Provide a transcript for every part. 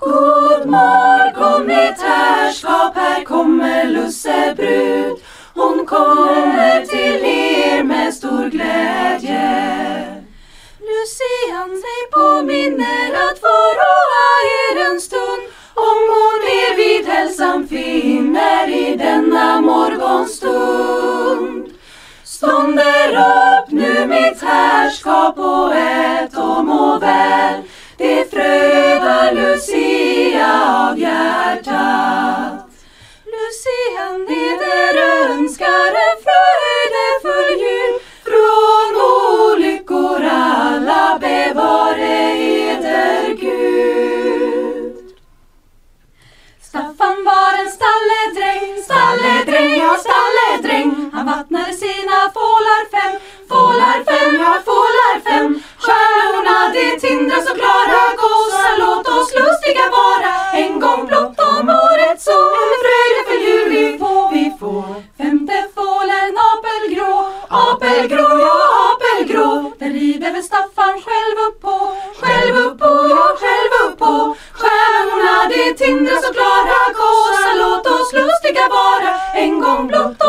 God morgon mitt herrskap, här kommer lussebrud. Hon kommer till er med stor glädje. Lucian sig påminner att få roa er en stund om hon er vid hälsan finner i denna morgonstund. Stånder upp nu mitt herrskap och ät och må väl. Det fröjdar Lucia av hjärtat. Lucian eder önskar en fröjdefull jul. Från olyckor alla bevare eder Gud. Staffan var en stalledräng, stalledräng, ja stalledräng. Han vattnade sina fålar fem, fålar fem, ja fålar fem. Stjärnorna de tindrar så klara, gossar låt oss lustiga vara. En gång blott om året så en fröjdefull jul vi får, vi får. Femte fålen apelgrå, apelgrå, ja apelgrå. Den rider väl Staffan själv upp på, själv upp på, ja själv upp på. Stjärnorna de tindrar så klara, gossar låt oss lustiga vara. En gång blott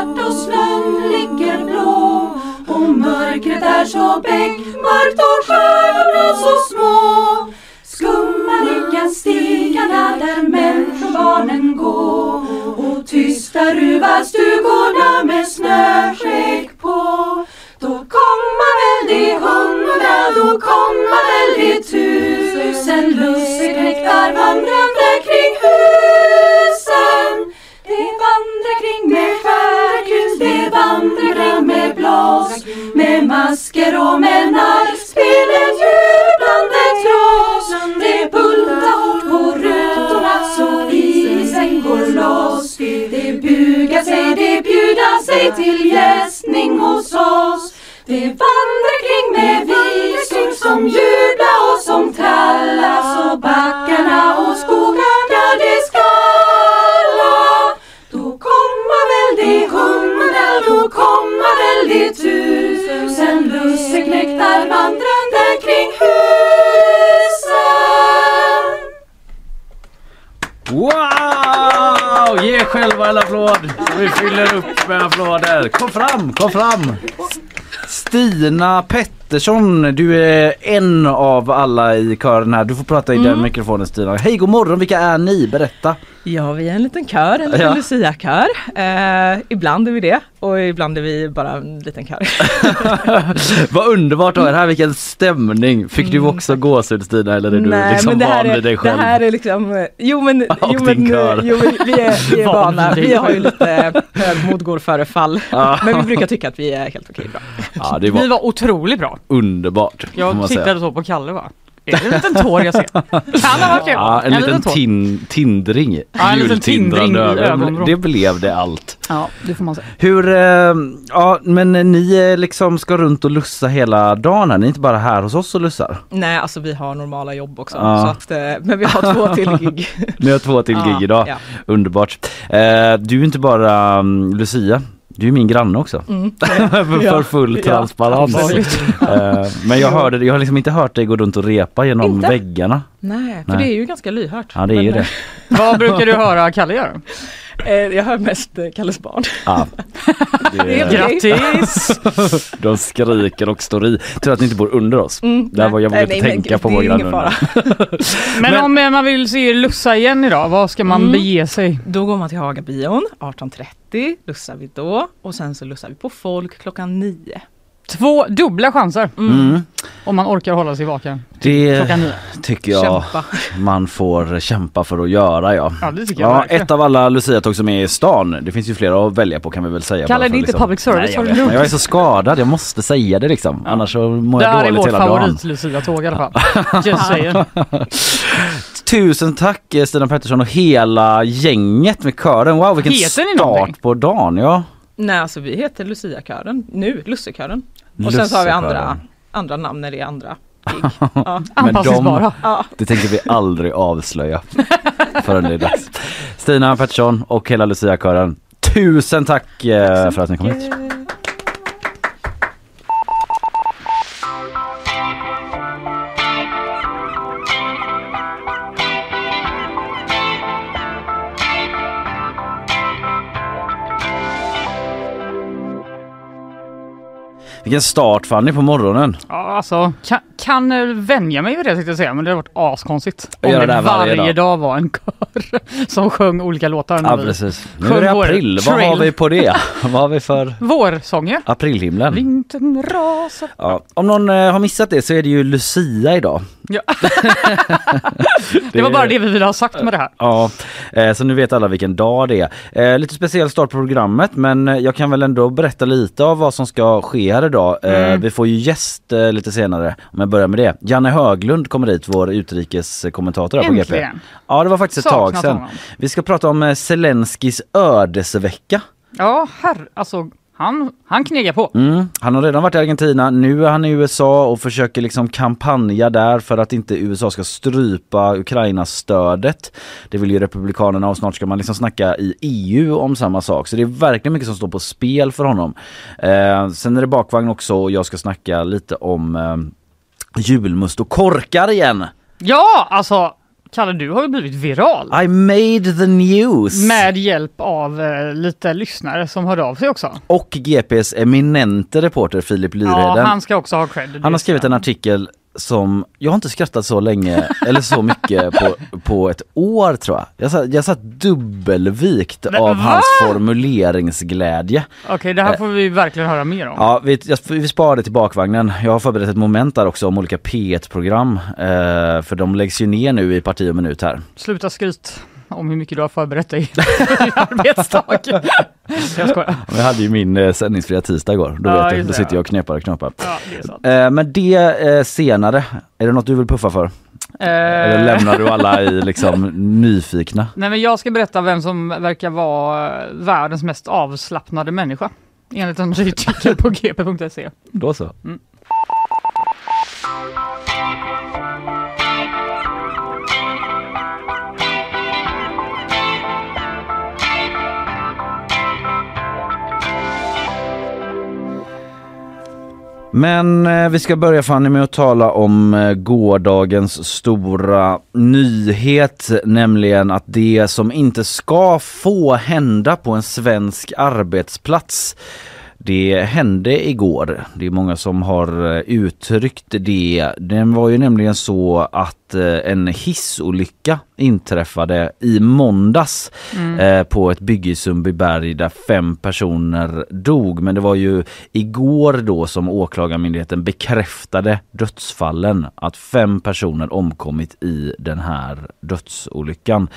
svart och snön ligger blå och mörkret är så beckmörkt och stjärnorna så små. Skumma lika stigarna där människobarnen gå och tysta ruva stugorna med snöskägg på. Då komma väl de hundra, då komma väl de tusen lusseknektar vandrande kring husen. Vandrar kring med blås, med masker och med narrspel, en jublande trås. De bulta hårt på rutorna så isen går loss. De bugar sig, de bjuda sig till gästning hos oss. De vandrar kring med visor som jubla och som tralla så backarna och skogarna Wow! Ge själva en applåd! Vi fyller upp med applåder. Kom fram, kom fram! Stina Pettersson, du är en av alla i kören här. Du får prata i den mikrofonen Stina. Hej, god morgon, vilka är ni? Berätta! Ja, vi är en liten kör, en liten Ja. Lucia-kör. Eh, ibland är vi det och ibland är vi bara en liten kör. Vad underbart att ha er här, vilken stämning! Fick du också gåshud Stina eller är du Nej, liksom men det van vid dig det själv? här är liksom, jo men, Och jo, men kör. jo, vi, vi är, vi är Van vana, vi har ju lite högmod går före fall. Men vi brukar tycka att vi är helt okej bra. Ja, det Vi var var otroligt bra. Underbart. Jag tittade så på Kalle va? Är det en liten tår jag ser? Kan ha varit det. Ja, en, liten tin, tindring. Ja, en liten tindring i. Det blev det allt. Ja, det får man säga. Hur, eh, ja men ni eh, liksom ska runt och lussa hela dagen här, ni är inte bara här hos oss och lussar? Nej, alltså vi har normala jobb också. Ja. Så att, eh, men vi har två till gig. Ni har två till gig idag, Ja. underbart. Eh, du är inte bara um, Lucia, du är min granne också. Mm. för Ja. full Ja, transparens. absolut. Eh, men jag hörde, jag har liksom inte hört dig gå runt och repa genom Inte? väggarna. Nej, för Nej. det är ju ganska lyhört. Ja det är ju Men, det. Vad brukar du höra Kalle göra? Eh, Jag hör mest eh, Kalles barn. Ja. Det är, Grattis! de skriker och står i. Tur att ni inte bor under oss. Mm, Där var jag nej, vågade nej, tänka på det är vår granne. Men, Men- om eh, man vill se lussa igen idag, vad ska man Mm. bege sig? Då går man till Hagabion 18.30, lussar vi då och sen så lussar vi på folk klockan 9. Två dubbla chanser Mm. om man orkar hålla sig vaken. Det tycker jag Kämpa. man får kämpa för att göra ja. Ja det tycker Ja, ett av alla Lucia-tåg som är i stan. Det finns ju flera att välja på kan vi väl säga. Kalle, det inte liksom- public service, Nej, jag, jag är så skadad, jag måste säga det liksom. Annars så mår Det jag här är dåligt vårt hela dagen. favorit-Lucia-tåg i alla fall. Just saying. Tusen tack eh, Stina Pettersson och hela gänget med kören. Wow vilken Heter start på dagen. Ja. Nej, alltså vi heter Lucia-kören nu, Lussekören. Och sen så har vi andra, andra namn när det är andra gig. Ja. Anpassningsbara. Ja. Det tänker vi aldrig avslöja förrän det är dags. Stina Pettersson och hela Lucia-kören. Tusen tack eh, för att ni kom hit. Vilken start Fanny på morgonen. Ja, alltså, kan, kan eh, vänja mig vid det tänkte jag säga, men det har varit askonstigt. Om det det varje dag. dag. var en kör som sjöng olika låtar. Ja precis. Nu är det april. Vad har vi på det? Vad har vi för Vårsånger. aprilhimlen? Vintern rasar. Ja, om någon eh, har missat det så är det ju Lucia idag. Ja. det var bara det vi ville ha sagt med det här. Ja, eh, så nu vet alla vilken dag det är. Lite speciell start på programmet men jag kan väl ändå berätta lite av vad som ska ske här idag. Mm. Vi får ju gäst lite senare om jag börjar med det. Janne Höglund kommer hit, vår utrikeskommentator på GP. Ja, det var faktiskt ett tag sedan. honom. Vi ska prata om eh, Zelenskyjs ödesvecka. Ja, herr, alltså han, han knegar på. Mm. Han har redan varit i Argentina, nu är han i USA och försöker liksom kampanja där för att inte USA ska strypa Ukrainas stödet. Det vill ju Republikanerna och snart ska man liksom snacka i EU om samma sak. Så det är verkligen mycket som står på spel för honom. Eh, sen är det bakvagn också och jag ska snacka lite om eh, julmust och korkar igen. Ja, alltså Kalle, du har ju blivit viral. I made the news! Med hjälp av eh, lite lyssnare som hörde av sig också. Och GPs eminente reporter Filip Lyrheden. Ja, han ska också ha cred. Han har skrivit en artikel som, jag har inte skrattat så länge eller så mycket på, på ett år tror jag. Jag satt, jag satt dubbelvikt Men av va? hans formuleringsglädje. Okej, det här får vi verkligen höra mer om. Ja, vi, jag, vi sparar det till bakvagnen. Jag har förberett ett moment där också om olika P1-program. Eh, för de läggs ju ner nu i parti och minut här. Sluta skryt om hur mycket du har förberett dig i arbetsdag. jag skojar. Vi hade ju min eh, sändningsfria tisdag igår. Då, Ja, vet just då sitter ja. jag och knepar och knoppar. Ja, det. Eh, men det eh, senare, är det något du vill puffa för? Eller Eh, lämnar du alla i liksom nyfikna? Nej, men jag ska berätta vem som verkar vara eh, världens mest avslappnade människa. Enligt en artikel på gp.se. Då så. Men eh, vi ska börja Fanny med att tala om eh, gårdagens stora nyhet, nämligen att det som inte ska få hända på en svensk arbetsplats det hände igår. Det är många som har eh, uttryckt det. Den var ju nämligen så att eh, en hissolycka inträffade i måndags eh, på ett bygge i Sundbyberg där fem personer dog. Men det var ju igår då som åklagarmyndigheten bekräftade dödsfallen. Att fem personer omkommit i den här dödsolyckan.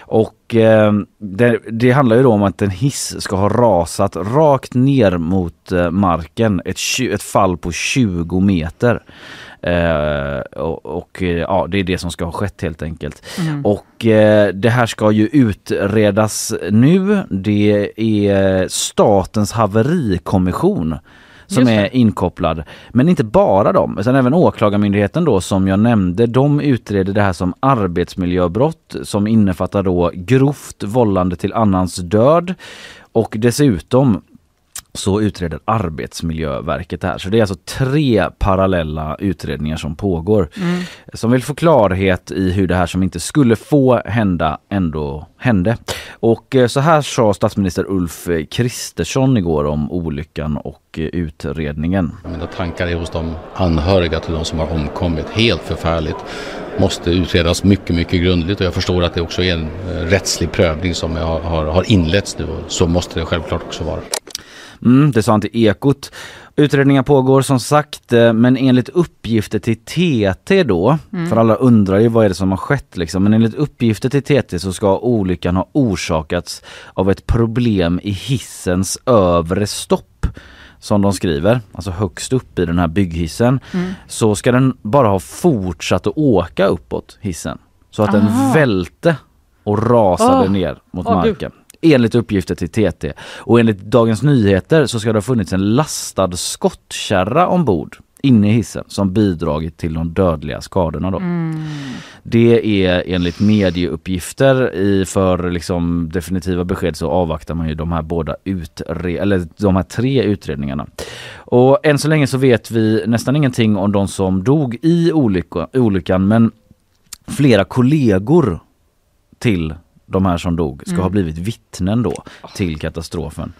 Och eh, det, det handlar ju då om att en hiss ska ha rasat rakt ner mot marken. Ett, ett fall på 20 meter. Eh, och, och eh, ja, det är det som ska ha skett helt enkelt. Mm. Och eh, det här ska ju utredas nu. Det är Statens haverikommission som är inkopplad. Men inte bara dem, utan även Åklagarmyndigheten då som jag nämnde. De utreder det här som arbetsmiljöbrott som innefattar då grovt vållande till annans död och dessutom så utreder Arbetsmiljöverket det här. Så det är alltså tre parallella utredningar som pågår. Som vill få klarhet i hur det här som inte skulle få hända ändå hände. Och eh, så här sa statsminister Ulf Kristersson igår om olyckan och eh, utredningen. Mina tankar är hos de anhöriga till de som har omkommit. Helt förfärligt. Måste utredas mycket, mycket grundligt och jag förstår att det också är en eh, rättslig prövning som har, har, har inletts nu och så måste det självklart också vara. Mm, det sa han till Ekot. Utredningen pågår som sagt eh, men enligt uppgifter till TT då, för alla undrar ju vad är det som har skett liksom, men enligt uppgifter till TT så ska olyckan ha orsakats av ett problem i hissens övre stopp som de skriver, alltså högst upp i den här bygghissen, så ska den bara ha fortsatt att åka uppåt hissen. Så att den Aha. välte och rasade Åh. ner mot gud. marken. Enligt uppgifter till TT. Och enligt Dagens Nyheter så ska det ha funnits en lastad skottkärra ombord inne i hissen som bidragit till de dödliga skadorna då. Det är enligt medieuppgifter i för liksom definitiva besked så avvaktar man ju de här båda utre- eller de här tre utredningarna. Och än så länge så vet vi nästan ingenting om de som dog i olycka, olyckan men flera kollegor till de här som dog ska ha blivit vittnen då till katastrofen.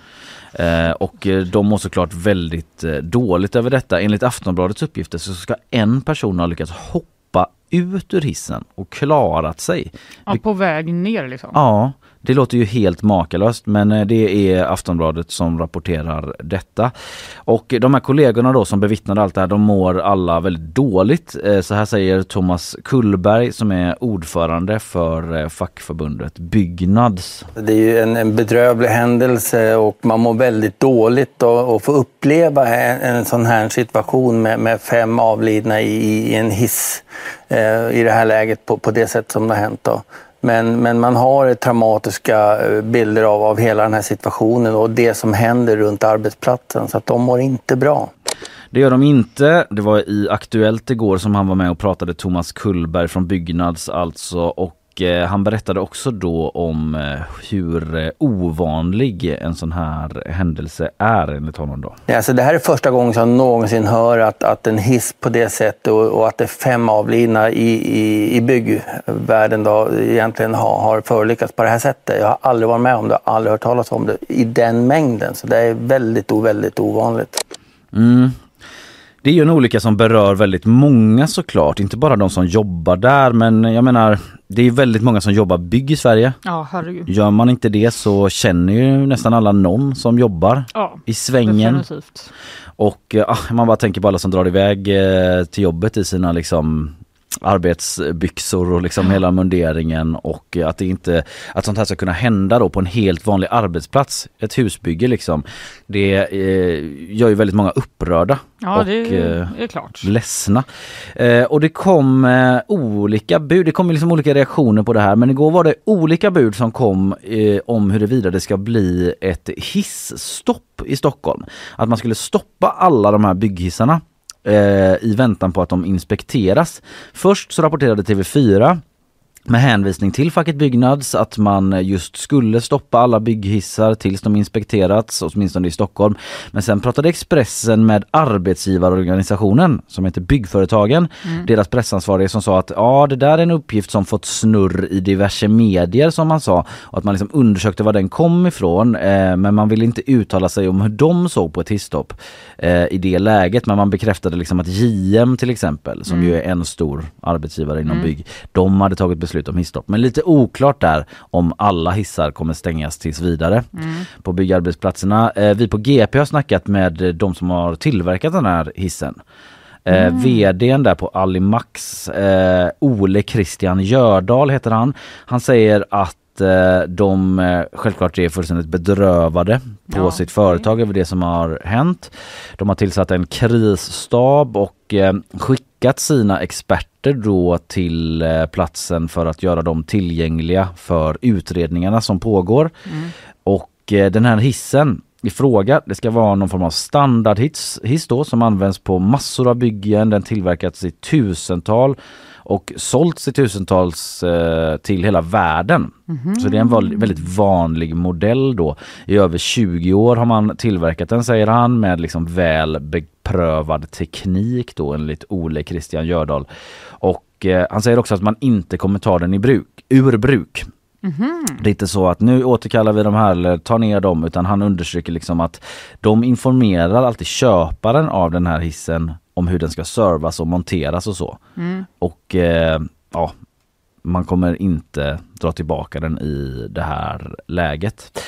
Eh, och eh, de mår såklart väldigt eh, dåligt över detta. Enligt Aftonbladets uppgifter så ska en person ha lyckats hoppa ut ur hissen och klarat sig. Ja, på väg ner liksom. Ja, det låter ju helt makalöst men eh, det är Aftonbladet som rapporterar detta. Och de här kollegorna då som bevittnade allt det här, de mår alla väldigt dåligt. Eh, så här säger Thomas Kullberg som är ordförande för eh, fackförbundet Byggnads. Det är ju en, en bedrövlig händelse och man mår väldigt dåligt och, och få uppleva en, en sån här situation med, med fem avlidna i, i en hiss eh, i det här läget på, på det sätt som det har hänt. Då. Men, men man har traumatiska eh, bilder av, av hela den här situationen och det som händer runt arbetsplatsen så att de mår inte bra. Det gör de inte. Det var i Aktuellt igår som han var med och pratade Thomas Kullberg från Byggnads alltså och eh, han berättade också då om eh, hur eh, ovanlig en sån här händelse är enligt honom då. Ja, alltså det här är första gången som jag någonsin hör att, att en hiss på det sättet och, och att det är fem avlidna i, i, i byggvärlden då egentligen har, har förolyckats på det här sättet. Jag har aldrig varit med om det, aldrig hört talas om det i den mängden. Så det är väldigt, väldigt ovanligt. Mm. Det är ju en olycka som berör väldigt många såklart, inte bara de som jobbar där men jag menar det är väldigt många som jobbar bygg i Sverige. Ja, herregud. Gör man inte det så känner ju nästan alla någon som jobbar Ja, i svängen. definitivt. Och eh, ah, man bara tänker på alla som drar iväg eh, till jobbet i sina liksom arbetsbyxor och liksom hela munderingen och att det inte, att sånt här ska kunna hända då på en helt vanlig arbetsplats, ett husbygge liksom. Det eh, gör ju väldigt många upprörda Ja, och det är, eh, är klart. ledsna. Eh, och det kom eh, olika bud, det kom liksom olika reaktioner på det här men igår var det olika bud som kom eh, om huruvida det ska bli ett hissstopp i Stockholm. Att man skulle stoppa alla de här bygghissarna eh, i väntan på att de inspekteras. Först så rapporterade TV4 med hänvisning till facket Byggnads att man just skulle stoppa alla bygghissar tills de inspekterats, åtminstone i Stockholm. Men sen pratade Expressen med arbetsgivarorganisationen som heter Byggföretagen, deras pressansvarige som sa att ja det där är en uppgift som fått snurr i diverse medier som man sa. Och att man liksom undersökte var den kom ifrån eh, men man ville inte uttala sig om hur de såg på ett hisstopp eh, i det läget. Men man bekräftade liksom att JM till exempel som ju är en stor arbetsgivare inom bygg, de hade tagit beslut om hisstopp. Men lite oklart där om alla hissar kommer stängas tills vidare på byggarbetsplatserna. Eh, vi på GP har snackat med de som har tillverkat den här hissen. Eh, VDn där på Alimax, eh, Ole Christian Gördal heter han. Han säger att att eh, de eh, självklart är fullständigt bedrövade på Ja, sitt företag över det som har hänt. De har tillsatt en krisstab och eh, skickat sina experter då till eh, platsen för att göra dem tillgängliga för utredningarna som pågår. Och eh, den här hissen i fråga, det ska vara någon form av standardhiss hiss då som används på massor av byggen. Den tillverkats i tusental och sålts i tusentals eh, till hela världen. Så det är en väldigt vanlig modell då. I över 20 år har man tillverkat den säger han med liksom väl beprövad teknik då enligt Ole Christian Gördal. Och eh, han säger också att man inte kommer ta den i bruk, ur bruk. Det är inte så att nu återkallar vi de här eller tar ner dem utan han understryker liksom att de informerar alltid köparen av den här hissen om hur den ska servas och monteras och så. Och eh, ja, man kommer inte dra tillbaka den i det här läget.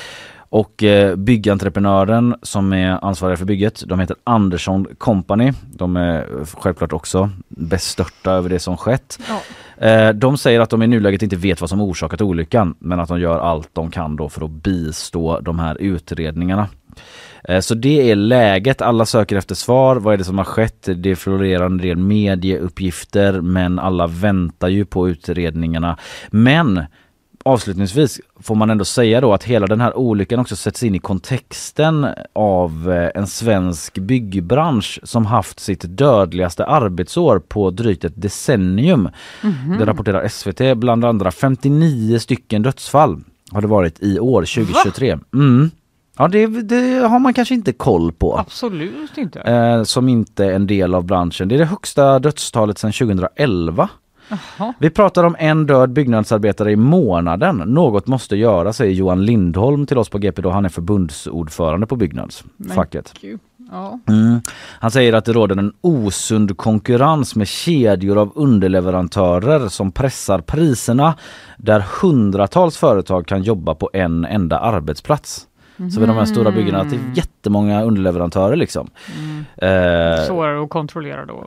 Och eh, byggentreprenören som är ansvarig för bygget, de heter Andersson Company. De är självklart också bestörta över det som skett. Ja. Eh, de säger att de i nuläget inte vet vad som orsakat olyckan men att de gör allt de kan då för att bistå de här utredningarna. Eh, Så det är läget, alla söker efter svar, vad är det som har skett? Det florerar en del medieuppgifter men alla väntar ju på utredningarna. Men avslutningsvis får man ändå säga då att hela den här olyckan också sätts in i kontexten av eh, en svensk byggbransch som haft sitt dödligaste arbetsår på drygt ett decennium. Det rapporterar SVT bland andra 59 stycken dödsfall har det varit i år 2023. Mm. Ja det, det har man kanske inte koll på. Absolut inte. Eh, som inte är en del av branschen. Det är det högsta dödstalet sedan 2011. Jaha. Vi pratar om en död byggnadsarbetare i månaden. Något måste göras säger Johan Lindholm till oss på GP då han är förbundsordförande på Byggnads, facket. Gud. Ja. Mm. Han säger att det råder en osund konkurrens med kedjor av underleverantörer som pressar priserna där hundratals företag kan jobba på en enda arbetsplats. Så vid de här stora byggena att det är jättemånga underleverantörer liksom. Eh, Svårare att kontrollera då.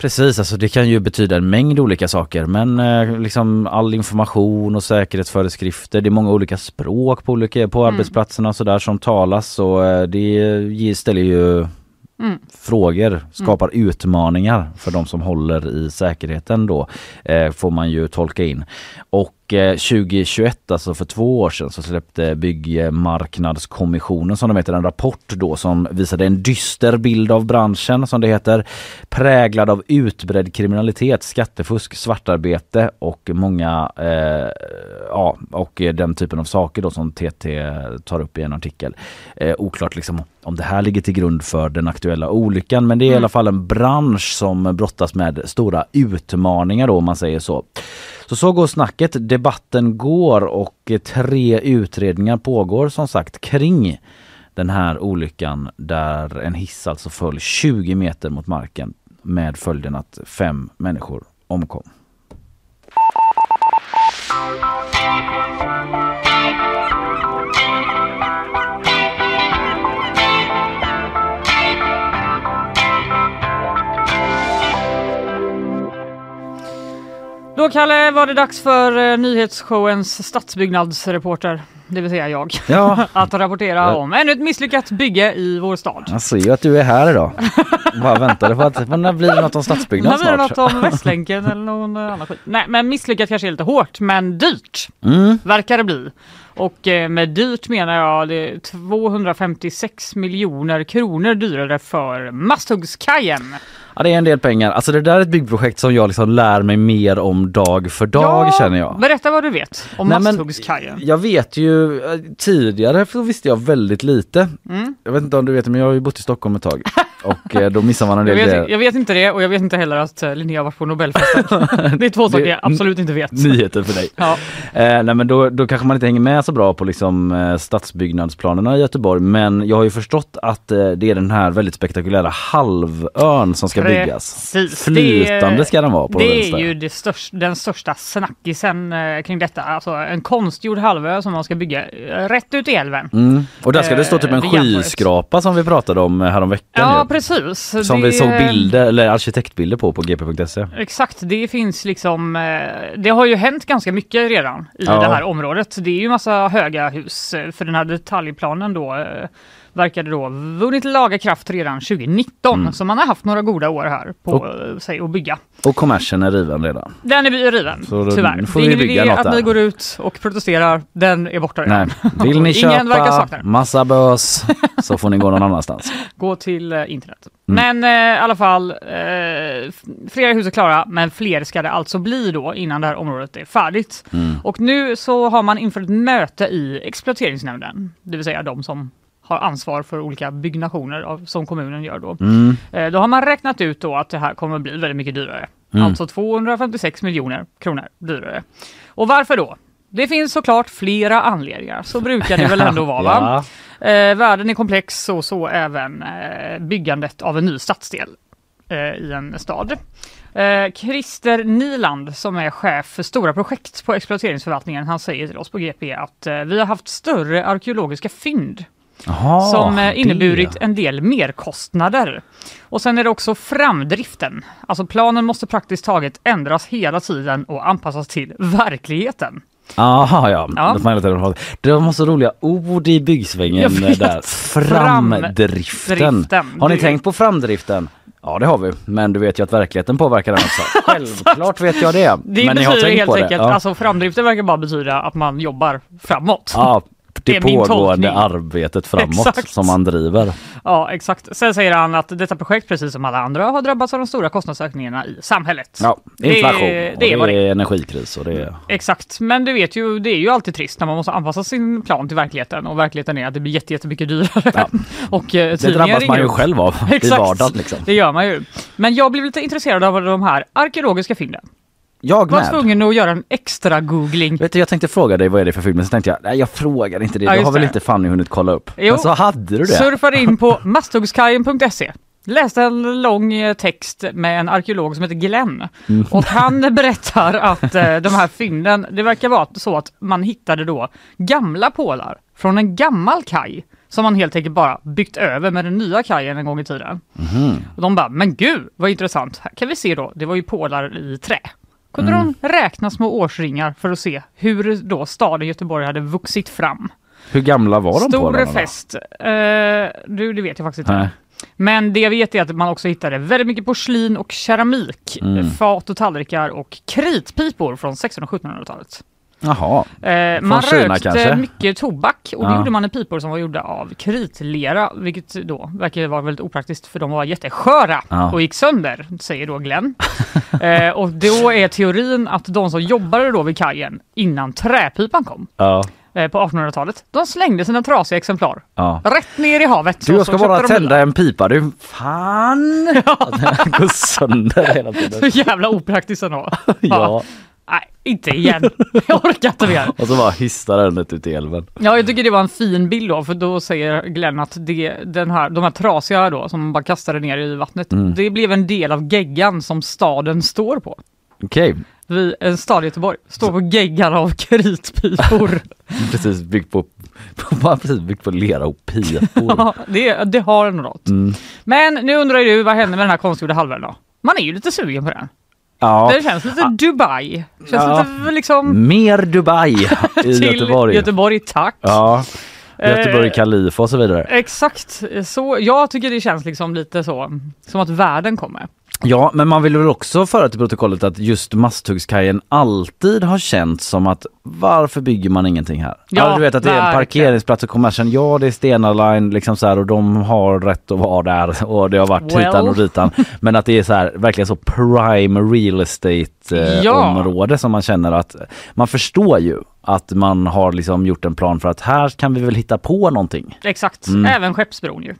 Precis, alltså det kan ju betyda en mängd olika saker men eh, liksom all information och säkerhetsföreskrifter, det är många olika språk på, olika, på arbetsplatserna och sådär som talas och eh, det ställer ju Mm. frågor, skapar utmaningar för de som håller i säkerheten då eh, får man ju tolka in. Och 2021, alltså för två år sedan, så släppte Byggmarknadskommissionen som de heter en rapport då som visade en dyster bild av branschen som det heter. Präglad av utbredd kriminalitet, skattefusk, svartarbete och många eh, ja, och den typen av saker då som TT tar upp i en artikel. Eh, oklart liksom om det här ligger till grund för den aktuella olyckan men det är i alla fall en bransch som brottas med stora utmaningar då om man säger så. Så så går snacket, debatten går och tre utredningar pågår som sagt kring den här olyckan där en hiss alltså föll 20 meter mot marken med följden att fem människor omkom. Då Kalle var det dags för eh, nyhetsshowens stadsbyggnadsreporter, det vill säga jag, Ja, att rapportera Ja. om ännu ett misslyckat bygge i vår stad. jag ser ju att du är här idag. Bara väntade på att men när blir det något om stadsbyggnad blir det snart? något om Västlänken eller någon eh, annan skit. Nej men misslyckat kanske är lite hårt men dyrt Mm. verkar det bli. Och eh, med dyrt menar jag det är 256 miljoner kronor dyrare för Masthuggskajen. Ja det är en del pengar. Alltså det där är ett byggprojekt som jag liksom lär mig mer om dag för dag känner jag. Berätta vad du vet om Nej, Masthuggskajen. Jag vet ju eh, tidigare så visste jag väldigt lite. Mm. Jag vet inte om du vet men jag har ju bott i Stockholm ett tag och eh, då missar man en Jag del vet, grejer. jag vet inte det och jag vet inte heller att eh, Linnea varit på Nobelfesten. det är två saker jag absolut inte vet. Nyheter för dig. Ja. Eh, nej men då, då kanske man inte hänger med så bra på liksom, eh, stadsbyggnadsplanerna i Göteborg men jag har ju förstått att eh, det är den här väldigt spektakulära halvön som ska byggas. Precis. Flytande ska den vara på Det vänster. är ju största, den största snackisen eh, kring detta. Alltså en konstgjord halvö som man ska bygga eh, rätt ut i älven. Mm. Och där ska det stå typ en Eh, skyskrapa som vi pratade om häromveckan Ja, ju. precis. Som Det- vi såg bilder eller arkitektbilder på på gp.se. Exakt, det finns liksom, det har ju hänt ganska mycket redan i Ja. det här området. Det är ju massa höga hus, för den här detaljplanen då verkade då vunnit laga kraft redan 2019. Mm. Så man har haft några goda år här på Och- eh, sig att bygga. Och kommersen är riven redan. Den är riven, Så då- tyvärr. får det är vi ingen idé att där. ni går ut och protesterar, den är borta Nej. redan. Vill ni köpa massa bös så får ni gå någon annanstans. Gå till eh, internet. Mm. Men eh, i alla fall, eh, flera hus är klara, men fler ska det alltså bli då innan det här området är färdigt. Mm. Och nu så har man inför ett möte i exploateringsnämnden, det vill säga de som har ansvar för olika byggnationer av, som kommunen gör då. Mm. Eh, då har man räknat ut då att det här kommer bli väldigt mycket dyrare. Mm. Alltså 256 miljoner kronor dyrare. Och varför då? Det finns såklart flera anledningar, så brukar det väl ändå vara va? Ja. Eh, världen är komplex och så även eh, byggandet av en ny stadsdel eh, i en stad. Eh, Christer Niland som är chef för stora projekt på exploateringsförvaltningen, han säger till oss på GP att eh, vi har haft större arkeologiska fynd Jaha, som eh, inneburit det. en del merkostnader. Och sen är det också framdriften. Alltså planen måste praktiskt taget ändras hela tiden och anpassas till verkligheten. Aha, ja. Ja. Det, får man hela tiden ha. det var massa roliga ord i byggsvängen där. Framdriften. Framdriften. Har ni Det- tänkt på framdriften? Ja det har vi, men du vet ju att verkligheten påverkar den också. Självklart vet jag det. Det men ni har betyder tänkt helt på enkelt, det? Ja. alltså framdriften verkar bara betyda att man jobbar framåt. Ja, Det det, pågående arbetet framåt Exakt. som man driver. Ja, exakt. Sen säger han att detta projekt, precis som alla andra, har drabbats av de stora kostnadsökningarna i samhället. Ja, Det- inflation det och är det det är energikris och det är... Exakt, men du vet ju, det är ju alltid trist när man måste anpassa sin plan till verkligheten och verkligheten är att det blir jätte, jättemycket dyrare. Ja. och eh, Det drabbas man ju själv av i Exakt. vardagen liksom. Det gör man ju. Men jag blev lite intresserad av de här arkeologiska fynden. Jag var med. tvungen att göra en extra googling. Vet du, jag tänkte fråga dig vad är det för film, men så tänkte jag, nej jag frågar inte det, Ja, det har väl det. inte Fanny hunnit kolla upp. Jo. Men så hade du det. Surfade in på masthuggskajen.se. Läste en lång eh, text med en arkeolog som heter Glenn. Mm. Och han berättar att eh, de här fynden, det verkar vara så att man hittade då gamla pålar från en gammal kaj som man helt enkelt bara byggt över med den nya kajen en gång i tiden. Mhm. Och de bara, men gud vad intressant. Här kan vi se då, det var ju pålar i trä. Kunde Mm. de räkna små årsringar för att se hur då staden Göteborg hade vuxit fram. Hur gamla var de Stor pålarna då? fest. Eh, du, det vet jag faktiskt inte. Nej. Men det jag vet är att man också hittade väldigt mycket porslin och keramik, Mm. fat och tallrikar och kritpipor från 1600 och 1700-talet. Jaha. Eh, man Kina rökte kanske? mycket tobak och det Ja. gjorde man i pipor som var gjorda av kritlera, vilket då verkar vara väldigt opraktiskt för de var jättesköra Ja. och gick sönder, säger då Glenn. eh, och då är teorin att de som jobbade då vid kajen innan träpipan kom Ja. eh, på 1800-talet, de slängde sina trasiga exemplar ja. rätt ner i havet. Du, jag så ska bara de tända en pipa. Du, fan! Att den går sönder hela Så tiden. jävla opraktiskt ändå. Ja. Nej, inte igen. Jag orkar inte mer. Och så bara hissar den ut i älven. Ja, jag tycker det var en fin bild då, för då säger Glenn att det, den här, de här trasiga då, som man bara kastade ner i vattnet, Mm. det blev en del av geggan som staden står på. Okej, Vi, en stad i Göteborg står på geggan av kritpipor. precis byggt på, precis byggt på lera och pipor. Ja, det, det har något. Mm. Men nu undrar ju du, vad händer med den här konstgjorda halvön då? Man är ju lite sugen på den. Ja, Det känns lite Dubai. Känns Ja. lite liksom mer Dubai i Göteborg. Göteborg, tack. Ja, Göteborg Eh, Kalifa och så vidare. Exakt, så jag tycker det känns liksom lite så som att världen kommer. Ja, men man vill väl också föra till protokollet att just Masthuggskajen alltid har känts som att varför bygger man ingenting här? Ja, du vet att det är en parkeringsplats och kommersen, ja det är Stena Line liksom så här och de har rätt att vara där och det har varit Well. hitan och ditan. Men att det är så här verkligen så prime real estate eh, Ja. område som man känner att man förstår ju att man har liksom gjort en plan för att här kan vi väl hitta på någonting. Exakt, Mm. även Skeppsbron ju.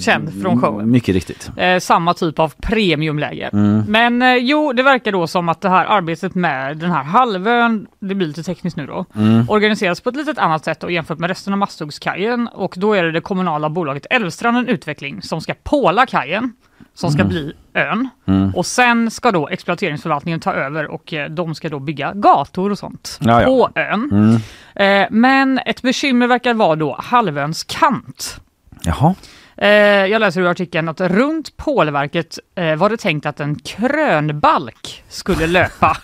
Känd från showen. Mycket riktigt. Eh, samma typ av premiumläge. Mm. Men eh, jo, det verkar då som att det här arbetet med den här halvön, det blir lite tekniskt nu då, Mm. organiseras på ett litet annat sätt och jämfört med resten av Masthuggskajen och då är det det kommunala bolaget Älvstranden Utveckling som ska påla kajen som ska Mm. bli ön. Mm. Och sen ska då exploateringsförvaltningen ta över och eh, de ska då bygga gator och sånt Ja, ja. på ön. Mm. Eh, men ett bekymmer verkar vara då halvöns kant. Jaha. Eh, jag läser ur artikeln att runt pålverket eh, var det tänkt att en krönbalk skulle löpa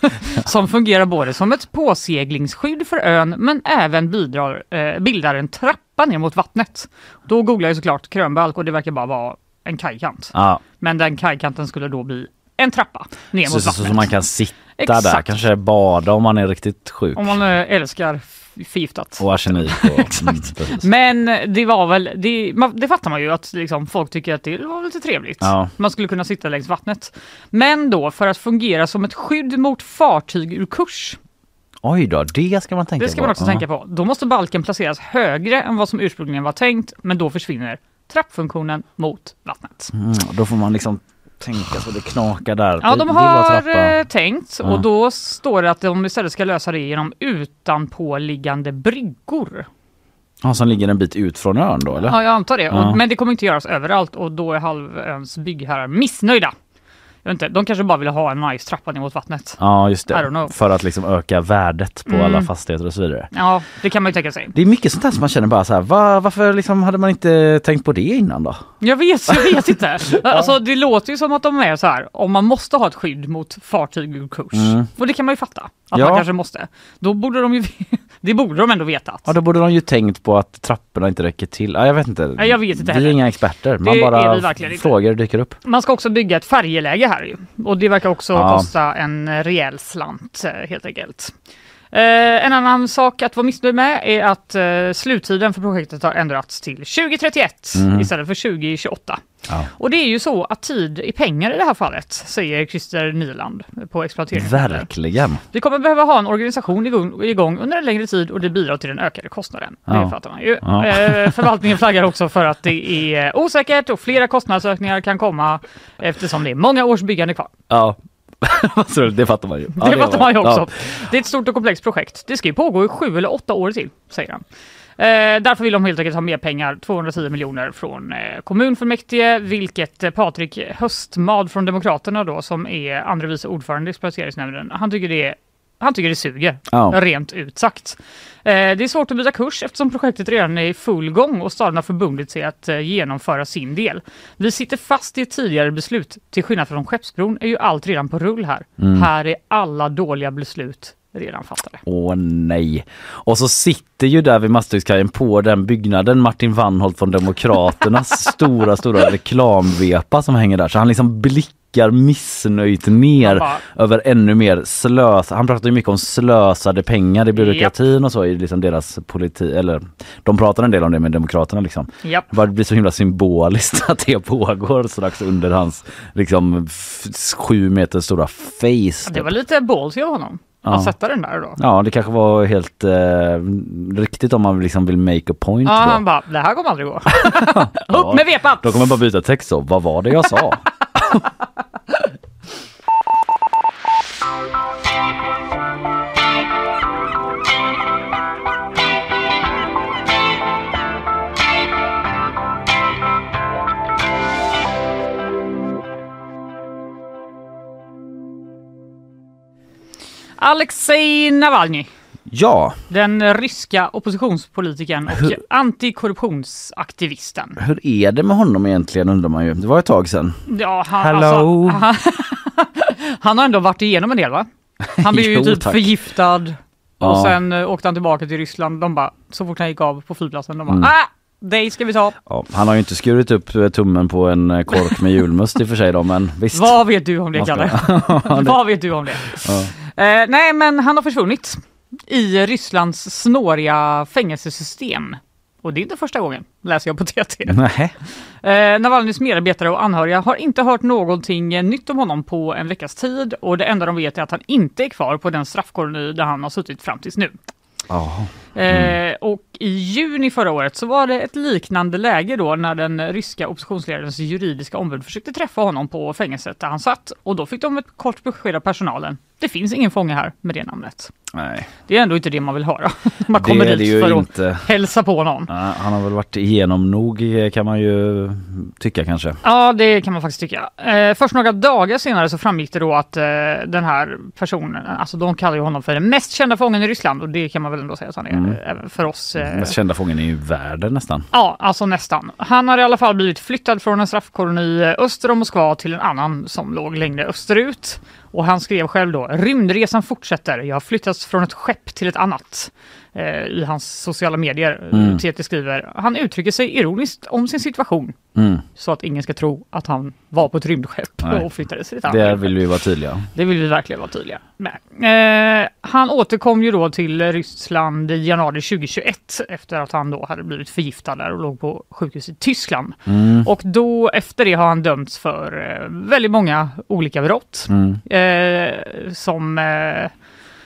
som fungerar både som ett påseglingsskydd för ön men även bidrar, eh, bildar en trappa ner mot vattnet. Då googlar jag såklart krönbalk och det verkar bara vara en kajkant. Ja. Men den kajkanten skulle då bli en trappa ner Så, mot så, vattnet. så man kan sitta där, Exakt. kanske bada om man är riktigt sjuk. Om man älskar förgiftat. Och arsenik. Och, Exakt. Mm. Men det var väl, det, man, det fattar man ju att liksom, folk tycker att det var lite trevligt. Ja. Man skulle kunna sitta längs vattnet. Men då för att fungera som ett skydd mot fartyg ur kurs. Oj då, det ska man tänka Det ska på. man också Ja. tänka på. Då måste balken placeras högre än vad som ursprungligen var tänkt. Men då försvinner trappfunktionen mot vattnet. Mm, då får man liksom tänka så det knakar där. Ja, de har eh, tänkt Ja. och då står det att de istället ska lösa det genom utanpåliggande bryggor. Ja, som ligger en bit ut från ön då eller? Ja, jag antar det. Ja. Men det kommer inte göras överallt och då är halvöns byggherrar missnöjda. Jag vet inte, de kanske bara vill ha en nice trappa ner mot vattnet. Ja, just det. För att liksom öka värdet på Mm. alla fastigheter och så vidare. Ja, det kan man ju tänka sig. Det är mycket sånt här som man känner bara så här, va, varför liksom hade man inte tänkt på det innan då? Jag vet, jag vet inte. Alltså det låter ju som att de är så här, om man måste ha ett skydd mot fartyg ur kurs. Mm. Och det kan man ju fatta, att Ja. man kanske måste. Då borde de ju, det borde de ändå veta. Ja, då borde de ju tänkt på att trapporna inte räcker till. Ja, jag vet inte. Nej, jag vet inte Vi är heller. inga experter. Man Det är bara verkligen inte. frågor dyker upp. Man ska också bygga ett färjeläge här ju. Och det verkar också Ja. kosta en rejäl slant eh, helt enkelt. Eh, en annan sak att vara missnöjd med är att eh, sluttiden för projektet har ändrats till 2031 Mhm. istället för 2028. Ja. Och det är ju så att tid är pengar i det här fallet, säger Christer Nyland på exploateringsnämnden. Verkligen. Vi kommer behöva ha en organisation igång, igång under en längre tid och det bidrar till den ökade kostnaden. Ja. Det fattar man ju. Ja. Eh, förvaltningen flaggar också för att det är osäkert och flera kostnadsökningar kan komma eftersom det är många års byggande kvar. Ja, det fattar man ju. Ja, det fattar man ju också. Ja. Det är ett stort och komplext projekt. Det ska ju pågå i sju eller åtta år till, säger han. Eh, därför vill de helt enkelt ha mer pengar, 210 miljoner från eh, kommunfullmäktige, vilket eh, Patrik Höstmad från Demokraterna då, som är andre vice ordförande i exploateringsnämnden, han tycker det är han tycker det suger, Ja. rent ut sagt. Eh, det är svårt att byta kurs eftersom projektet redan är i full gång och staden har förbundit sig att eh, genomföra sin del. Vi sitter fast i ett tidigare beslut. Till skillnad från Skeppsbron är ju allt redan på rull här. Mm. Här är alla dåliga beslut redan fattade. Åh nej. Och så sitter ju där vid Masthuggskajen på den byggnaden Martin Wannholt från Demokraternas stora, stora reklamvepa som hänger där. Så han liksom blickar missnöjt ner bara- över ännu mer slös. Han pratar ju mycket om slösade pengar i byråkratin och så i liksom deras politik. Eller de pratar en del om det med Demokraterna liksom. Japp. Det blir så himla symboliskt att det pågår strax under hans liksom sju meter stora face. Det typ. var lite ballsy av honom. Ja. Att sätta den där då. Ja, det kanske var helt eh, riktigt om man liksom vill make a point. Ja, då. han bara, det här kommer aldrig gå. Ja, Upp med vepan! Då kommer man bara byta text så. Vad var det jag sa? Alexej Navalny, ja, den ryska oppositionspolitikern och Hur- antikorruptionsaktivisten. hur är det med honom egentligen undrar man ju. Det var ett tag sedan. Ja, han, Hello. Alltså, han, han har ändå varit igenom en del va? Han blev ju Jo, typ tack. förgiftad och Ja. sen eh, åkte han tillbaka till Ryssland. De bara, så fort han gick av på flygplatsen, de bara, Mm. ah, dig ska vi ta. Ja, han har ju inte skurit upp eh, tummen på en eh, kork med julmust i och för sig då, men visst. Vad vet du om det Kalle? Vad vet du om det? Ja. Eh, nej, men han har försvunnit i Rysslands snåriga fängelsesystem. Och det är inte första gången, läser jag på TT. Nej. Eh, Navalnys medarbetare och anhöriga har inte hört någonting nytt om honom på en veckas tid och det enda de vet är att han inte är kvar på den straffkoloni där han har suttit fram tills nu. Ja. Eh, och i juni förra året så var det ett liknande läge då när den ryska oppositionsledarens juridiska ombud försökte träffa honom på fängelset där han satt och då fick de ett kort besked av personalen. Det finns ingen fånge här med det namnet. Nej. Det är ändå inte det man vill höra. man Det kommer det dit för inte. att hälsa på någon. Ja, han har väl varit igenom nog eh, kan man ju tycka kanske. Ja, det kan man faktiskt tycka. Eh, först några dagar senare så framgick det då att eh, den här personen, alltså de kallar ju honom för den mest kända fången i Ryssland och det kan man väl ändå säga att han är Mm. även för oss. Eh, Mest kända fången i världen nästan. Ja, alltså nästan. Han har i alla fall blivit flyttad från en straffkoloni öster om Moskva till en annan som låg längre österut. Och han skrev själv då, rymdresan fortsätter, jag har flyttats från ett skepp till ett annat. Eh, I hans sociala medier. Mm. TT skriver, han uttrycker sig ironiskt om sin situation. Mm. Så att ingen ska tro att han var på ett rymdskepp Nej. och flyttades till ett annat Det vill vi vara tydliga. Det vill vi verkligen vara tydliga med. Eh, han återkom ju då till Ryssland i januari 2021 efter att han då hade blivit förgiftad där och låg på sjukhus i Tyskland. Mm. Och då efter det har han dömts för eh, väldigt många olika brott. Mm. Eh, som eh,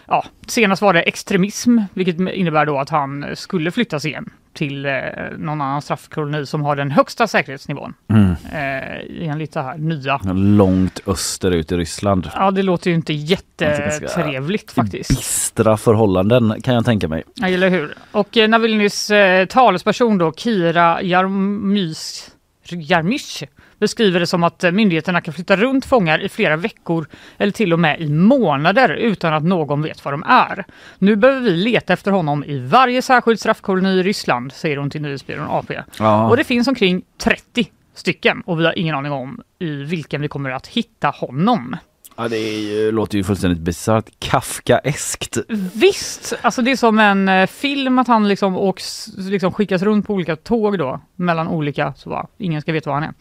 Ja, senast var det extremism, vilket innebär då att han skulle flyttas igen till eh, någon annan straffkoloni som har den högsta säkerhetsnivån. Mm. Eh, enligt det här nya. Långt österut i Ryssland. Ja, det låter ju inte jättetrevligt faktiskt. Bistra förhållanden kan jag tänka mig. Ja, eller hur? Och eh, Navalnys eh, talesperson då, Kira Jarmys, Jarmysh, beskriver det som att eh, myndigheterna kan flytta runt fångar i flera veckor eller till och med i månader utan att någon vet var de är. Nu behöver vi leta efter honom i varje särskild straffkoloni i Ryssland, säger hon till nyhetsbyrån AP. Ja. Och det finns omkring 30 stycken och vi har ingen aning om i vilken vi kommer att hitta honom. Ja, det är ju, låter ju fullständigt bisarrt. Kafkaeskt. Visst, alltså det är som en eh, film att han liksom, åks, liksom skickas runt på olika tåg då mellan olika, så bara, ingen ska veta var han är.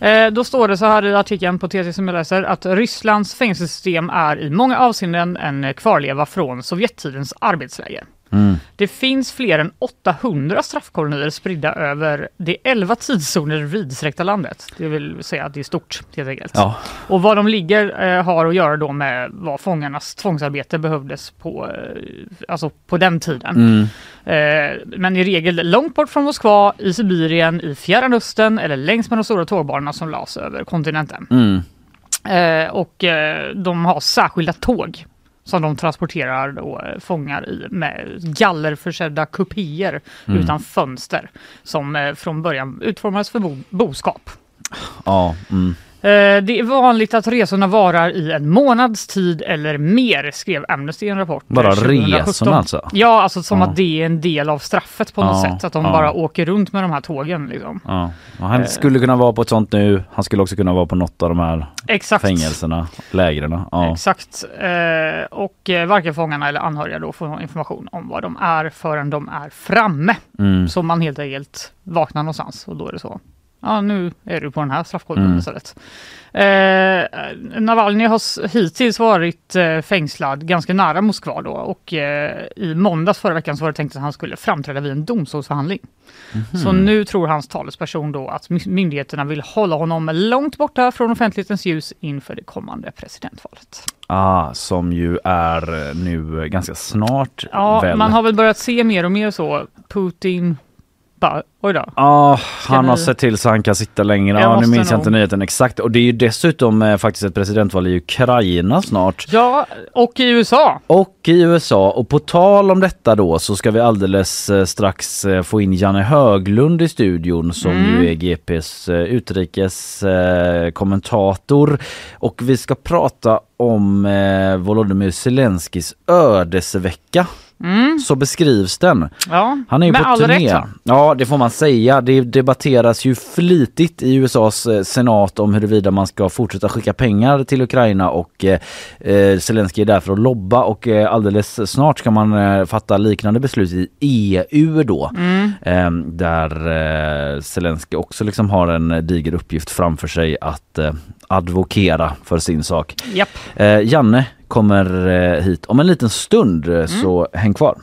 Nej. Eh, då står det så här i artikeln på TT som jag läser att Rysslands fängelsesystem är i många avseenden en kvarleva från Sovjettidens arbetsläger. Mm. Det finns fler än 800 straffkolonier spridda över det 11 tidszoner vidsträckta landet. Det vill säga att det är stort helt enkelt. Ja. Och vad de ligger eh, har att göra då med vad fångarnas tvångsarbete behövdes på, eh, alltså på den tiden. Mm. Eh, men i regel långt bort från Moskva, i Sibirien, i Fjärran Östern eller längs med de stora tågbanorna som lades över kontinenten. Mm. Eh, och eh, de har särskilda tåg som de transporterar då, eh, fångar i med gallerförsedda kupéer Mm. utan fönster som eh, från början utformades för bo- boskap. Ja. Mm. Eh, Det är vanligt att resorna varar i en månads tid eller mer, skrev Amnesty i en rapport. eh, Bara 2017. resorna alltså? Ja, alltså som Ja. att det är en del av straffet på något Ja, sätt. Att de ja. bara åker runt med de här tågen. Liksom. Han Eh. skulle kunna vara på ett sånt nu. Han skulle också kunna vara på något av de här Exakt. fängelserna, lägren. Exakt. Och varken fångarna eller anhöriga då får någon information om vad de är förrän de är framme. Mm. Så man helt enkelt vaknar någonstans och då är det så. Ja, nu är du på den här straffkollen Mm. istället. Eh, Navalny har hittills varit eh, fängslad ganska nära Moskva då och eh, i måndags förra veckan så var det tänkt att han skulle framträda vid en domstolsförhandling. Mhm. Så nu tror hans talesperson då att my- myndigheterna vill hålla honom långt borta från offentlighetens ljus inför det kommande presidentvalet. Ah, som ju är nu ganska snart Ja, väl. man har väl börjat se mer och mer så. Putin bara, oj då. Ja, han har vi- sett till så han kan sitta längre. Jag Ja, nu minns jag nog- inte nyheten exakt. Och det är ju dessutom eh, faktiskt ett presidentval i Ukraina snart. Ja, och i USA. Och i USA. Och på tal om detta då så ska vi alldeles eh, strax eh, få in Janne Höglund i studion som Mm. ju är GPs eh, utrikeskommentator. kommentator. Och vi ska prata om eh, Volodymyr Zelenskyjs ödesvecka. Mm. Så beskrivs den. Ja, Han är ju på all turné. rätt. Ja, det får man säga. Det debatteras ju flitigt i USAs eh, senat om huruvida man ska fortsätta skicka pengar till Ukraina och eh, eh, Zelenskyj är där för att lobba och eh, alldeles snart ska man eh, fatta liknande beslut i EU då. Mm. Eh, där eh, Zelenskyj också liksom har en diger uppgift framför sig att eh, advokera för sin sak. Japp. Janne kommer eh, hit om en liten stund eh, så häng kvar.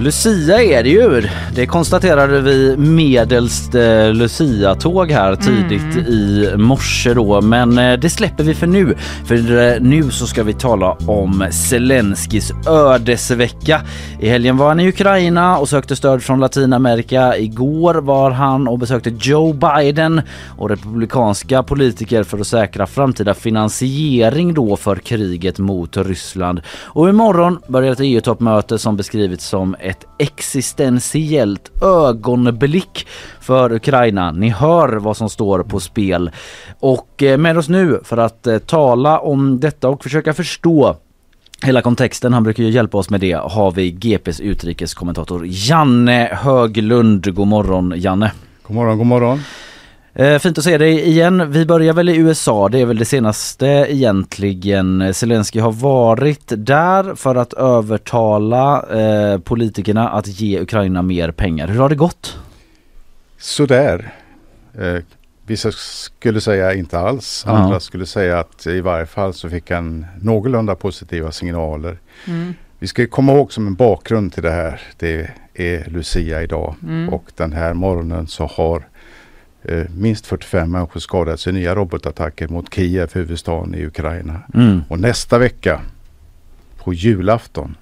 Lucia är det ju. Det konstaterade vi medelst eh, Lucia-tåg här tidigt Mm. i morse då. Men eh, det släpper vi för nu. För eh, nu så ska vi tala om Zelenskyjs ödesvecka. I helgen var han i Ukraina och sökte stöd från Latinamerika. Igår var han och besökte Joe Biden och republikanska politiker för att säkra framtida finansiering då för kriget mot Ryssland. Och imorgon börjar ett EU-toppmöte som beskrivits som ett existentiellt ögonblick för Ukraina. Ni hör vad som står på spel. Och eh, med oss nu för att eh, tala om detta och försöka förstå Hela kontexten, han brukar ju hjälpa oss med det, har vi GPs utrikeskommentator Janne Höglund. God morgon Janne! God morgon, god morgon. Eh, fint att se dig igen. Vi börjar väl i USA, det är väl det senaste egentligen. Zelensky har varit där för att övertala eh, politikerna att ge Ukraina mer pengar. Hur har det gått? Sådär. Eh, vissa skulle säga inte alls. Ja. Andra skulle säga att i varje fall så fick han någorlunda positiva signaler. Mm. Vi ska komma ihåg som en bakgrund till det här. Det är Lucia idag Mm. och den här morgonen så har minst 45 människor skadats i nya robotattacker mot Kiev, huvudstaden i Ukraina. Mm. Och nästa vecka på julafton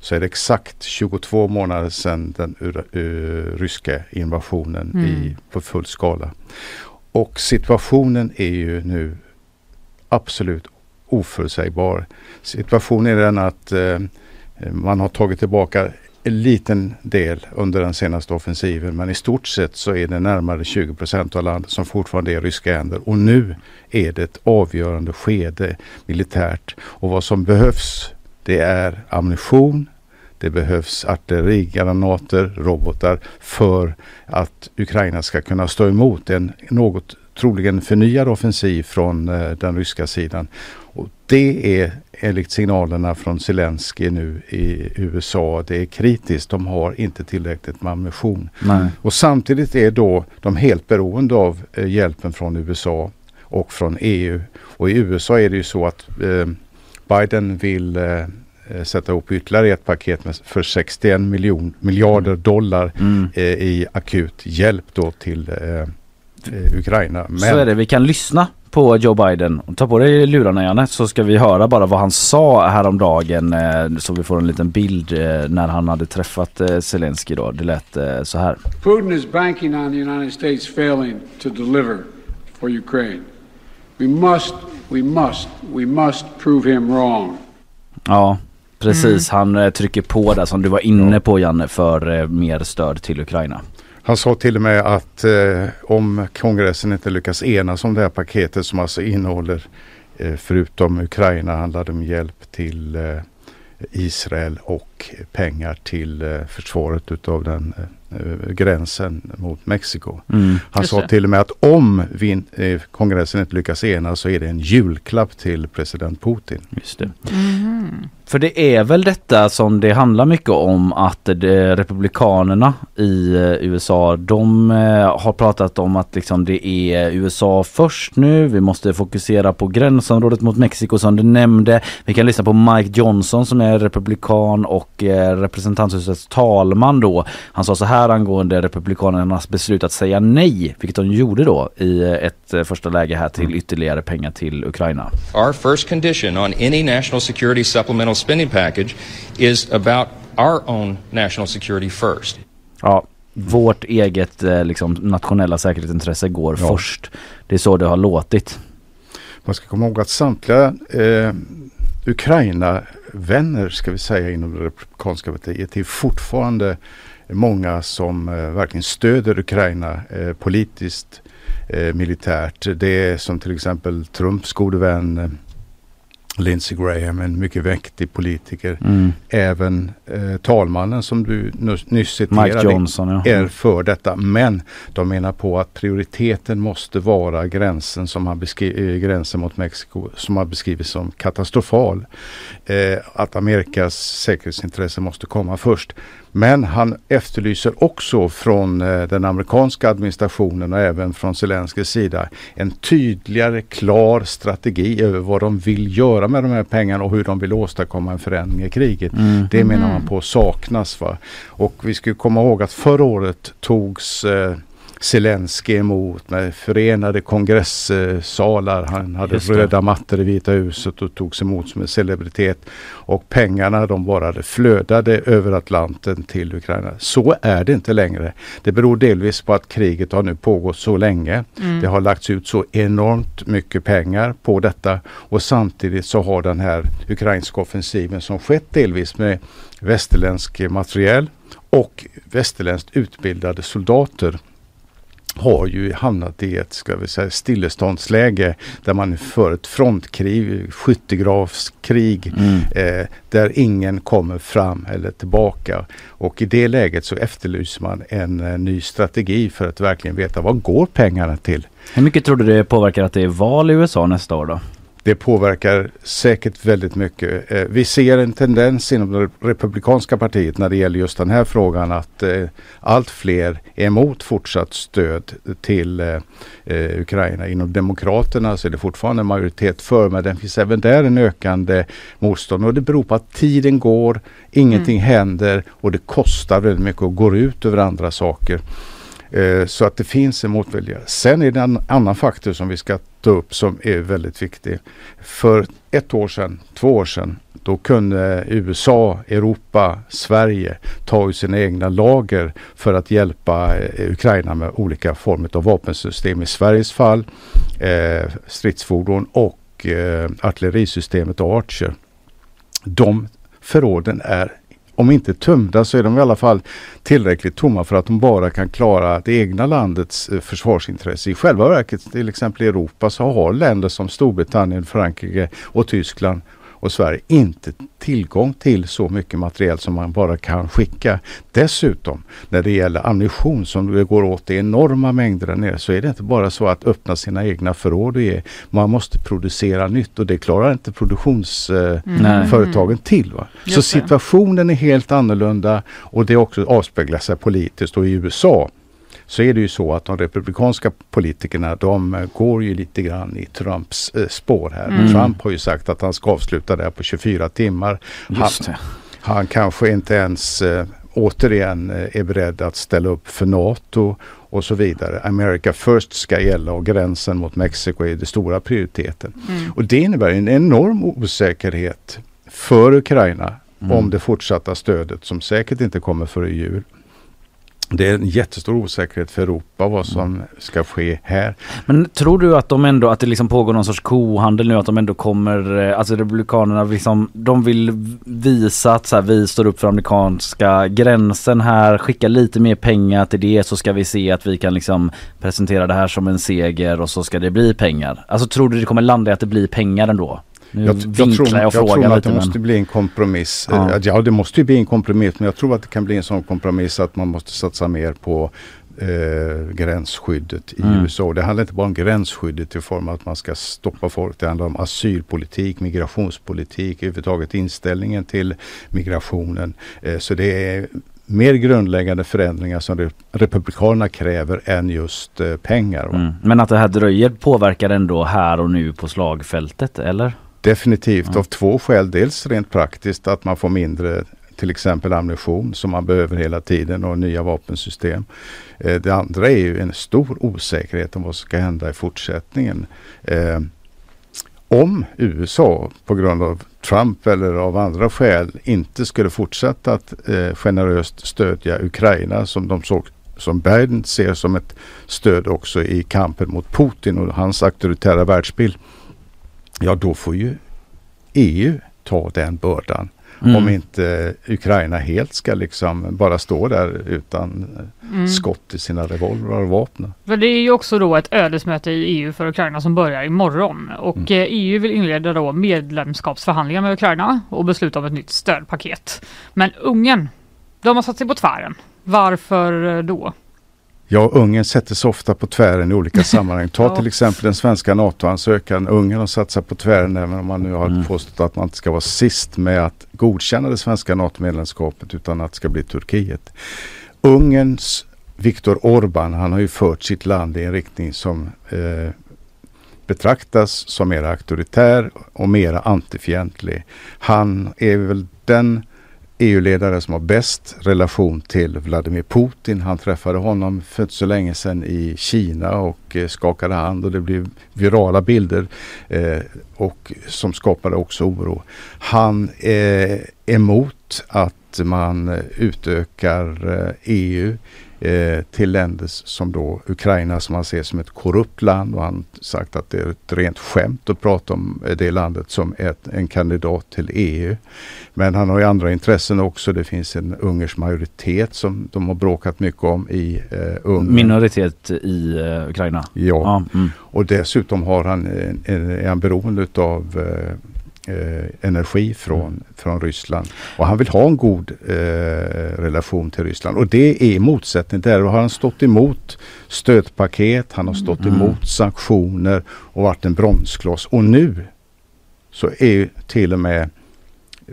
så är det exakt 22 månader sedan den ur, ryska invasionen Mm. i, på full skala. Och situationen är ju nu absolut oförutsägbar. Situationen är den att eh, man har tagit tillbaka en liten del under den senaste offensiven men i stort sett så är det närmare 20 procent av landet som fortfarande är ryska händer och nu är det ett avgörande skede militärt och vad som behövs det är ammunition, det behövs artillerigranater, robotar för att Ukraina ska kunna stå emot en något troligen förnyad offensiv från eh, den ryska sidan. Och det är enligt signalerna från Zelensky nu i USA, det är kritiskt. De har inte tillräckligt med ammunition. Nej. Och samtidigt är då de helt beroende av eh, hjälpen från USA och från EU. Och i USA är det ju så att eh, Biden vill eh, eh, sätta ihop ytterligare ett paket med, för 61 miljon, miljarder dollar Mm. eh, i akut hjälp då till eh, Ukraina. Men Så är det, vi kan lyssna på Joe Biden. Ta på dig lurarna Janne så ska vi höra bara vad han sa häromdagen eh, så vi får en liten bild eh, när han hade träffat eh, Zelensky då. Det lät eh, så här. Putin is banking on the United States failing to deliver for Ukraine. We must, we must, we must prove him wrong. Ja, precis. Han eh, trycker på där som du var inne på Janne för eh, mer stöd till Ukraina. Han sa till och med att eh, om kongressen inte lyckas enas om det här paketet som alltså innehåller eh, förutom Ukraina handlar det om hjälp till eh, Israel och pengar till eh, försvaret utav den eh, gränsen mot Mexiko. Mm. Han Just sa det. till och med att om vi, eh, kongressen inte lyckas enas så är det en julklapp till president Putin. Just det. Mhm. För det är väl detta som det handlar mycket om att det, republikanerna i eh, USA de eh, har pratat om att liksom det är USA först nu. Vi måste fokusera på gränsområdet mot Mexiko som du nämnde. Vi kan lyssna på Mike Johnson som är republikan och eh, representanthusets talman då. Han sa så här angående republikanernas beslut att säga nej, vilket de gjorde då i eh, ett eh, första läge här till ytterligare pengar till Ukraina. Our first condition on any national security supplemental spending package is about our own national security first. Ja, vårt eget eh, liksom, nationella säkerhetsintresse går Ja. först. Det är så det har låtit. Man ska komma ihåg att samtliga eh, Ukraina-vänner ska vi säga inom det republikanska partiet är fortfarande många som eh, verkligen stöder Ukraina eh, politiskt, eh, militärt. Det är som till exempel Trumps gode vän Lindsey Graham, en mycket mäktig politiker. Mm. Även eh, talmannen som du nyss- nyss Mike citerade Johnson ja. är för detta. Men de menar på att prioriteten måste vara gränsen som beskri- eh, gränsen mot Mexiko som har beskrivits som katastrofal. Eh, att Amerikas säkerhetsintresse måste komma först. Men han efterlyser också från eh, den amerikanska administrationen och även från Zelenskys sida en tydligare, klar strategi över vad de vill göra med de här pengarna och hur de vill åstadkomma en förändring i kriget. Mm. Det menar man Mm. på saknas. Va? Och vi ska komma ihåg att förra året togs eh, Zelensky emot med förenade kongresssalar. Han hade röda mattor i Vita huset och togs emot som en celebritet. Och pengarna de bara flödade över Atlanten till Ukraina. Så är det inte längre. Det beror delvis på att kriget har nu pågått så länge. Mm. Det har lagts ut så enormt mycket pengar på detta och samtidigt så har den här ukrainska offensiven som skett delvis med västerländsk materiel och västerländskt utbildade soldater har ju hamnat i ett ska vi säga, stilleståndsläge där man för ett frontkrig, skyttegravskrig Mm. eh, där ingen kommer fram eller tillbaka. Och i det läget så efterlyser man en eh, ny strategi för att verkligen veta vad går pengarna till. Hur mycket tror du det påverkar att det är val i USA nästa år då? Det påverkar säkert väldigt mycket. Eh, vi ser en tendens inom det republikanska partiet när det gäller just den här frågan att eh, allt fler är emot fortsatt stöd till eh, Ukraina. Inom Demokraterna så är det fortfarande majoritet för men det finns även där en ökande motstånd och det beror på att tiden går, ingenting händer och det kostar väldigt mycket och går ut över andra saker. Eh, Så att det finns en motvilja. Sen är det en annan faktor som vi ska ta upp som är väldigt viktig. För ett år sedan, två år sedan, då kunde USA, Europa, Sverige ta ur sina egna lager för att hjälpa eh, Ukraina med olika former av vapensystem. I Sveriges fall eh, stridsfordon och eh, artillerisystemet Archer. De förråden är om inte tömda så är de i alla fall tillräckligt tomma för att de bara kan klara det egna landets eh, försvarsintresse. I själva verket till exempel i Europa så har länder som Storbritannien, Frankrike och Tyskland och Sverige inte tillgång till så mycket materiel som man bara kan skicka. Dessutom när det gäller ammunition som det går åt i enorma mängder där nere så är det inte bara så att öppna sina egna förråd och ge. Man måste producera nytt och det klarar inte produktionsföretagen företagen till. Va? Så situationen är helt annorlunda och det också avspeglar sig politiskt och i USA så är det ju så att de republikanska politikerna de går ju lite grann i Trumps eh, spår här. Mm. Trump har ju sagt att han ska avsluta det här på 24 timmar. Just han, han kanske inte ens eh, återigen eh, är beredd att ställa upp för NATO och så vidare. America first ska gälla och gränsen mot Mexiko är den stora prioriteten. Mm. Och det innebär en enorm osäkerhet för Ukraina Mm. om det fortsatta stödet som säkert inte kommer före jul. Det är en jättestor osäkerhet för Europa vad som ska ske här. Men tror du att de ändå, att det liksom pågår någon sorts kohandel nu, att de ändå kommer, eh, alltså Republikanerna liksom, de vill visa att så här, vi står upp för amerikanska gränsen här, skicka lite mer pengar till det så ska vi se att vi kan liksom presentera det här som en seger och så ska det bli pengar. Alltså tror du det kommer landa i att det blir pengar ändå? Nu Jag, vinklar jag tror, jag jag tror att det men... måste bli en kompromiss. Ja. Ja. ja, det måste ju bli en kompromiss men jag tror att det kan bli en sån kompromiss att man måste satsa mer på eh, gränsskyddet i Mm. USA. Det handlar inte bara om gränsskyddet i form av att man ska stoppa folk. Det handlar om asylpolitik, migrationspolitik, överhuvudtaget inställningen till migrationen. Eh, så det är mer grundläggande förändringar som re- Republikanerna kräver än just eh, pengar. Mm. Men att det här dröjer påverkar ändå här och nu på slagfältet, eller? Definitivt Ja. av två skäl. Dels rent praktiskt att man får mindre till exempel ammunition som man behöver hela tiden och nya vapensystem. Eh, det andra är ju en stor osäkerhet om vad som ska hända i fortsättningen. Eh, om USA på grund av Trump eller av andra skäl inte skulle fortsätta att eh, generöst stödja Ukraina som de såg som Biden ser som ett stöd också i kampen mot Putin och hans auktoritära världsbild. Ja, då får ju EU ta den bördan. Mm. Om inte Ukraina helt ska liksom bara stå där utan eh, Mm. skott i sina revolvrar och vapen. För det är ju också då ett ödesmöte i EU för Ukraina som börjar imorgon. Och Mm. eh, EU vill inleda då medlemskapsförhandlingar med Ukraina och besluta om ett nytt stödpaket. Men Ungern, de har satt sig på tvären. Varför eh, Ja, Ungern sätter sig ofta på tvären i olika sammanhang. Ta Ja. till exempel den svenska NATO-ansökan. Ungern har satt sig på tvären även om man nu har Mm. påstått att man inte ska vara sist med att godkänna det svenska NATO-medlemskapet utan att det ska bli Turkiet. Ungerns Viktor Orbán, han har ju fört sitt land i en riktning som eh, betraktas som mer auktoritär och mer antifientlig. Han är väl den EU-ledare som har bäst relation till Vladimir Putin. Han träffade honom för inte så länge sedan i Kina och eh, skakade hand och det blev virala bilder eh, och som skapade också oro. Han är emot att man eh, utökar eh, EU eh, till länder som då Ukraina som han ser som ett korrupt land och han sagt att det är ett rent skämt att prata om det landet som ett, en kandidat till EU. Men han har ju andra intressen också. Det finns en ungersk majoritet som de har bråkat mycket om i eh, Ungern. Minoritet i eh, Ukraina? Ja, Ja, mm. och dessutom har han, en- en- är han beroende eh, eh, energi från, Mm. från Ryssland. Och han vill ha en god eh, relation till Ryssland. Och det är motsättning där. har han stått emot stödpaket, han har stått Mm. emot sanktioner och varit en bromskloss. Och nu så är till och med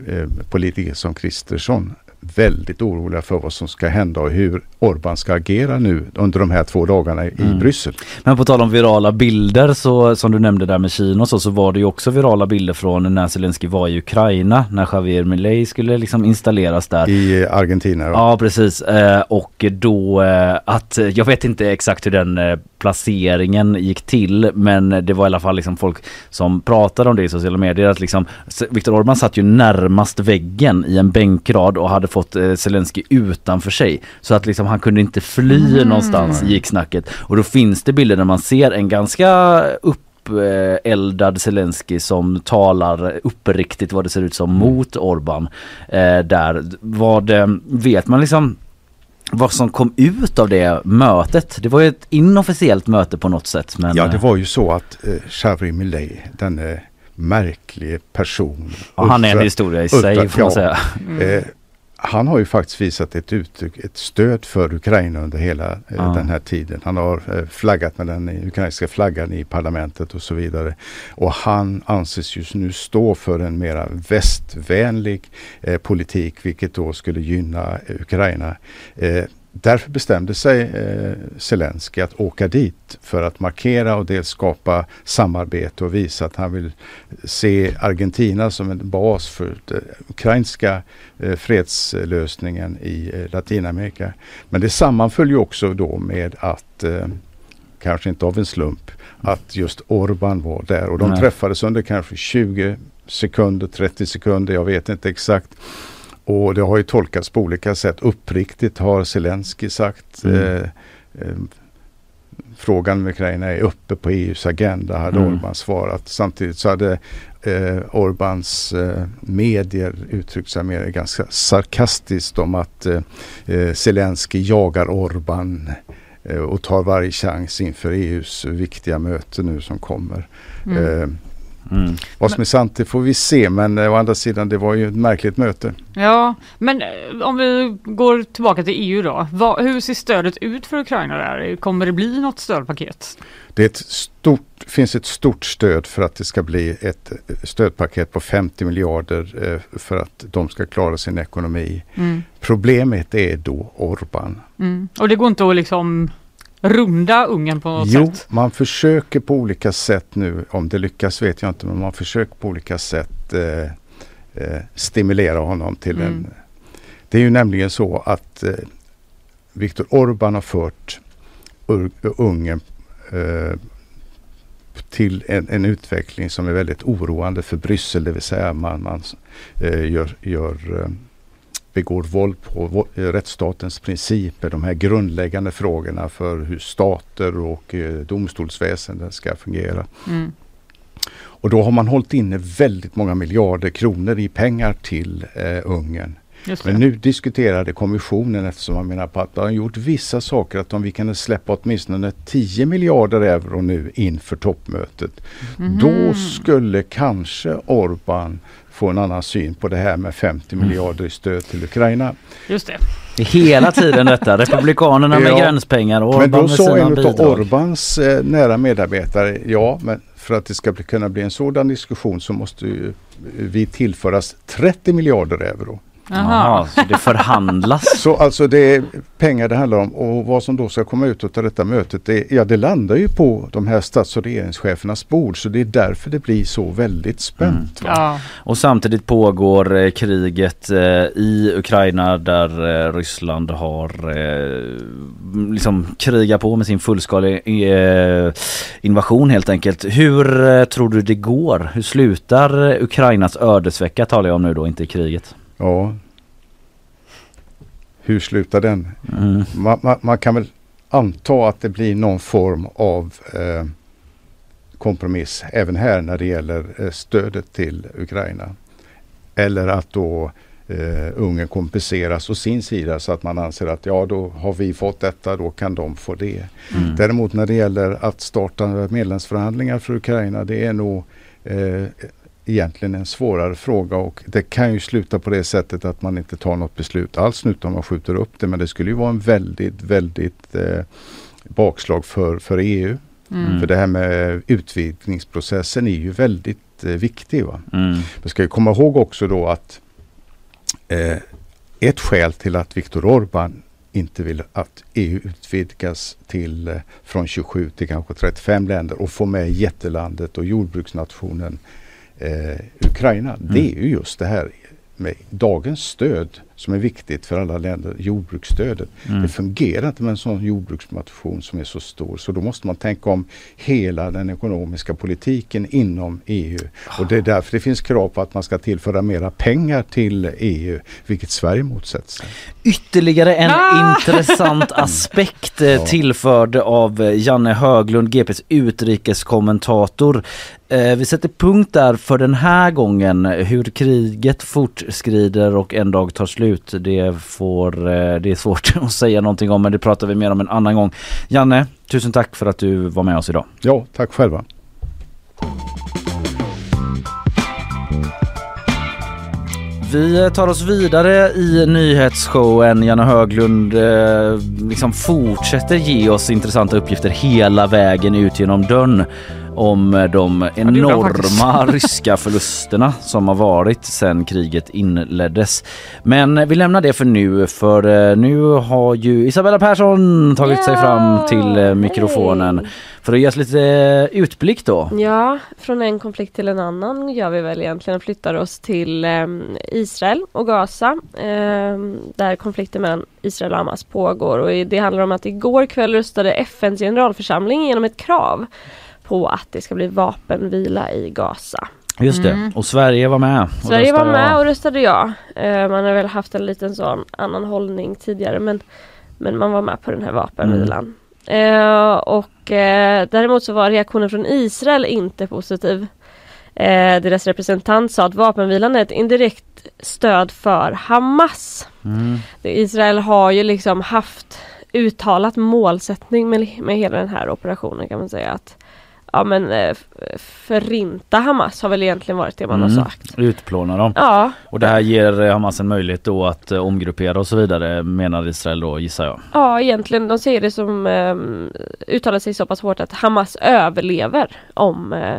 eh, politiker som Kristersson väldigt oroliga för vad som ska hända och hur Orban ska agera nu under de här två dagarna i Mm. Bryssel. Men på tal om virala bilder så som du nämnde där med Kina och så, så var det ju också virala bilder från när Zelensky var i Ukraina när Javier Milei skulle liksom installeras där. I Argentina. Ja. Ja precis eh, och då eh, att jag vet inte exakt hur den eh, placeringen gick till men det var i alla fall liksom folk som pratade om det i sociala medier att liksom Viktor Orbán satt ju närmast väggen i en bänkrad och hade fått eh, Zelensky utanför sig så att liksom han kunde inte fly Mm. någonstans gick snacket och då finns det bilder där man ser en ganska upp eldad Zelensky som talar uppriktigt vad det ser ut som mot Orban. Eh, där, vad eh, vet man liksom vad som kom ut av det mötet? Det var ju ett inofficiellt möte på något sätt. Men, Ja, det var ju så att eh, Xavier Milei, den eh, märklig person. Ja, han är en historia i sig, får man säga. Eh, Mm. Han har ju faktiskt visat ett uttryck, ett stöd för Ukraina under hela eh, Ja. den här tiden. Han har eh, flaggat med den ukrainska flaggan i parlamentet och så vidare. Och han anses just nu stå för en mera västvänlig eh, politik vilket då skulle gynna Ukraina. Eh, Därför bestämde sig eh, Zelensky att åka dit för att markera och dels skapa samarbete och visa att han vill se Argentina som en bas för den ukrainska eh, fredslösningen i eh, Latinamerika. Men det sammanföll ju också då med att, eh, kanske inte av en slump, att just Orban var där och de Nej. träffades under kanske 20 sekunder, 30 sekunder, jag vet inte exakt. Och det har ju tolkats på olika sätt. Uppriktigt har Zelensky sagt. Mm. Eh, eh, frågan med Ukraina är uppe på EUs agenda, hade Mm. Orban svarat. Samtidigt så hade eh, Orbans eh, medier uttryckt sig mer ganska sarkastiskt om att eh, eh, Zelensky jagar Orban eh, och tar varje chans inför EUs viktiga möte nu som kommer. Mm. Eh, Vad som är sant det får vi se men eh, å andra sidan det var ju ett märkligt möte. Ja, men eh, om vi går tillbaka till EU då. Vad, hur ser stödet ut för Ukraina där? Kommer det bli något stödpaket? Det är ett stort, finns ett stort stöd för att det ska bli ett eh, stödpaket på 50 miljarder för att de ska klara sin ekonomi. Mm. Problemet är då Orban. Mm. Och det går inte att liksom runda Ungern på något Jo, sätt? man försöker på olika sätt nu, om det lyckas vet jag inte, men man försöker på olika sätt eh, eh, stimulera honom till Mm. en... Det är ju nämligen så att eh, Viktor Orban har fört Ur- Ungern eh, till en, en utveckling som är väldigt oroande för Bryssel, det vill säga man, man eh, gör, gör eh, begår våld på eh, rättsstatens principer, de här grundläggande frågorna för hur stater och eh, domstolsväsendet ska fungera. Mm. Och då har man hållit inne väldigt många miljarder kronor i pengar till eh, Ungern. Det. Men nu diskuterade kommissionen eftersom man menar på att de har gjort vissa saker att om vi kan släppa åtminstone 10 miljarder euro nu inför toppmötet. Mhm. Då skulle kanske Orban få en annan syn på det här med 50 Mm. miljarder i stöd till Ukraina. Just det. Hela tiden detta, Republikanerna med Ja. gränspengar och Men Orban då med sa en av. Orbans eh, nära medarbetare, ja men för att det ska bli, kunna bli en sådan diskussion så måste ju vi tillföras 30 miljarder euro. Jaha, så det förhandlas. Så alltså det är pengar det handlar om och vad som då ska komma ut av detta mötet, det, ja det landar ju på de här stats och regeringschefernas bord så det är därför det blir så väldigt spänt. Va? Ja. Och samtidigt pågår eh, kriget eh, i Ukraina där eh, Ryssland har eh, liksom krigat på med sin fullskaliga eh, invasion helt enkelt. Hur eh, tror du det går? Hur slutar Ukrainas ödesvecka talar jag om nu då, inte kriget? Ja. Hur slutar den? Mm. Man, man, man kan väl anta att det blir någon form av eh, kompromiss även här när det gäller eh, stödet till Ukraina. Eller att då eh, Ungern kompenseras å sin sida så att man anser att ja då har vi fått detta, då kan de få det. Mm. Däremot när det gäller att starta medlemsförhandlingar för Ukraina, det är nog eh, egentligen en svårare fråga och det kan ju sluta på det sättet att man inte tar något beslut alls utan man skjuter upp det. Men det skulle ju vara en väldigt, väldigt eh, bakslag för, för EU. Mm. För det här med utvidgningsprocessen är ju väldigt eh, viktig. Va? Mm. Vi ska ju komma ihåg också då att eh, ett skäl till att Viktor Orbán inte vill att EU utvidgas till eh, från 27 till kanske 35 länder och få med jättelandet och jordbruksnationen eh, Ukraina. Det är ju just det här med dagens stöd som är viktigt för alla länder, jordbruksstödet. Mm. Det fungerar inte med en sån jordbruksnation som är så stor. Så då måste man tänka om hela den ekonomiska politiken inom EU. Och det är därför det finns krav på att man ska tillföra mera pengar till EU, vilket Sverige motsätter sig. Ytterligare en Ah! intressant aspekt eh, tillförd av eh, Janne Höglund, GPs utrikeskommentator. Eh, Vi sätter punkt där för den här gången. Hur kriget fortskrider och en dag tar slut, det, får, eh, det är svårt att säga någonting om men det pratar vi mer om en annan gång. Janne, tusen tack för att du var med oss idag. Ja, tack själva. Vi tar oss vidare i nyhetsshowen. Janne Höglund eh, liksom fortsätter ge oss intressanta uppgifter hela vägen ut genom dörren om eh, de enorma ryska förlusterna som har varit sedan kriget inleddes. Men vi lämnar det för nu för eh, nu har ju Isabella Persson tagit sig Ja, fram till eh, mikrofonen hej. för att ge oss lite eh, utblick då. Ja, från en konflikt till en annan gör vi väl egentligen flyttar oss till ehm, Israel och Gaza ehm, där konflikten mellan Israel och Hamas pågår och det handlar om att igår kväll röstade FNs generalförsamling genom ett krav på att det ska bli vapenvila i Gaza. Just det, Mm. och Sverige var med. Sverige var med och röstade ja. Eh, man har väl haft en liten sån annan hållning tidigare men, men man var med på den här vapenvilan. Eh, och eh, däremot så var reaktionen från Israel inte positiv. Eh, deras representant sa att vapenvilan är ett indirekt stöd för Hamas. Mm. Israel har ju liksom haft uttalat målsättning med, med hela den här operationen kan man säga att ja men eh, förinta Hamas har väl egentligen varit det man Mm. har sagt. Utplåna dem. Ja, Och det här ger eh, Hamas en möjlighet då att eh, omgruppera och så vidare menar Israel då gissar jag. ja egentligen de ser det som um, uttalar sig så pass hårt att Hamas överlever om eh,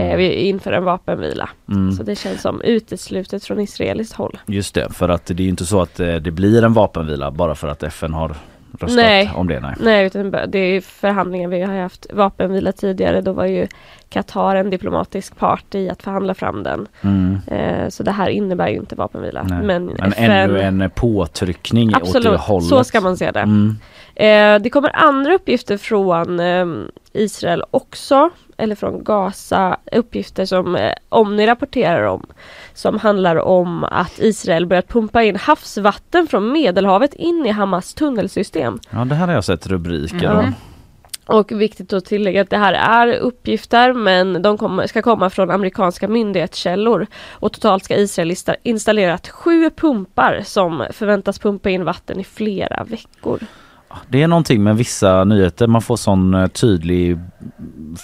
eh, vi inför en vapenvila. Mm. Så det känns som uteslutet från israeliskt håll. Just det, för att det är ju inte så att det blir en vapenvila bara för att FN har röstat Nej. om det. Nej. Nej, utan det är förhandlingar. Vi har haft vapenvila tidigare. Då var ju Qatar en diplomatisk part i att förhandla fram den. Mm. Eh, så det här innebär ju inte vapenvila. Nej. Men, Men FN, ännu en påtryckning åt det Absolut, hållet. så ska man se det. Mm. Eh, det kommer andra uppgifter från eh, Israel också, eller från Gaza, uppgifter som eh, Omni rapporterar om. Som handlar om att Israel börjat pumpa in havsvatten från Medelhavet in i Hamas tunnelsystem. Ja det här har jag sett rubriker Mm. om. Och viktigt att tillägga att det här är uppgifter men de kommer, ska komma från amerikanska myndighetskällor. Och totalt ska Israel installera sju pumpar som förväntas pumpa in vatten i flera veckor. Det är någonting med vissa nyheter, man får sån eh, tydlig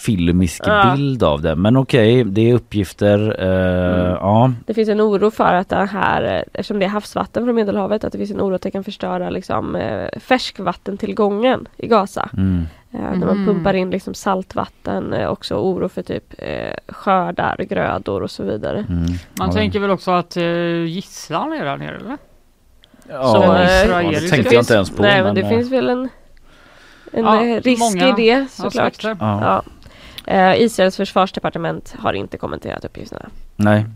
filmisk Ja. bild av det. Men okej, det är uppgifter. Eh, Mm. Ja, Det finns en oro för att det här, eh, eftersom det är havsvatten från Medelhavet, att det finns en oro att det kan förstöra liksom, eh, färskvattentillgången i Gaza. mm. Eh, När man Mhm. pumpar in liksom saltvatten, eh, också oro för typ eh, skördar, grödor och så vidare. Mm. Man Ja. tänker väl också att gisslan är där nere eller? Ja, Som eh, israelisk- det tänkte jag inte ens på. Nej men det eh, finns väl en, en Ja, eh, risk många i det såklart. Ja. Ja. Eh, Israels försvarsdepartement har inte kommenterat uppgifterna. Nej.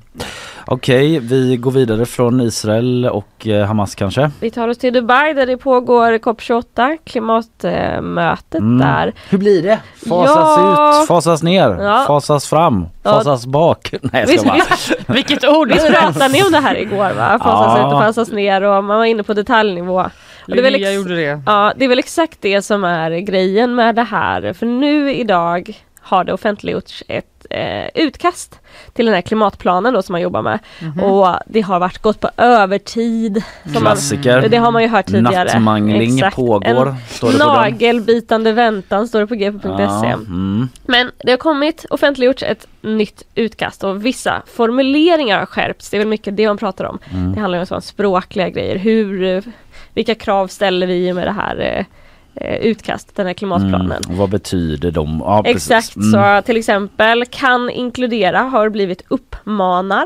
Okej, vi går vidare från Israel och eh, Hamas kanske. Vi tar oss till Dubai där det pågår COP28, klimatmötet Mm. där. Hur blir det? Fasas Ja. ut, fasas ner, Ja. fasas fram, Ja. fasas bak. Nej jag ska bara. Vilket ord! visst pratade ni om det här igår va? Fasas Ja. ut och fasas ner och man var inne på detaljnivå. Och det är väl Linnea ex- gjorde det. Ja, det är väl exakt det som är grejen med det här. För nu idag har det offentliggjorts ett eh, utkast till den här klimatplanen då som man jobbar med. Mhm. Och det har varit gått på övertid. som man- Klassiker. det har man ju hört tidigare. Nattmangling Exakt. pågår. En står det. Nagelbitande väntan står det på gp.se. Ja, mm. Men det har kommit offentliggjorts ett nytt utkast och vissa formuleringar har skärpts. Det är väl mycket det man pratar om. Mm. Det handlar om sådana språkliga grejer. Hur, eh, vilka krav ställer vi med det här eh, utkastet, den här klimatplanen? Mm. Vad betyder de? Ja. Exakt, Mm. så till exempel kan inkludera har blivit uppmanar.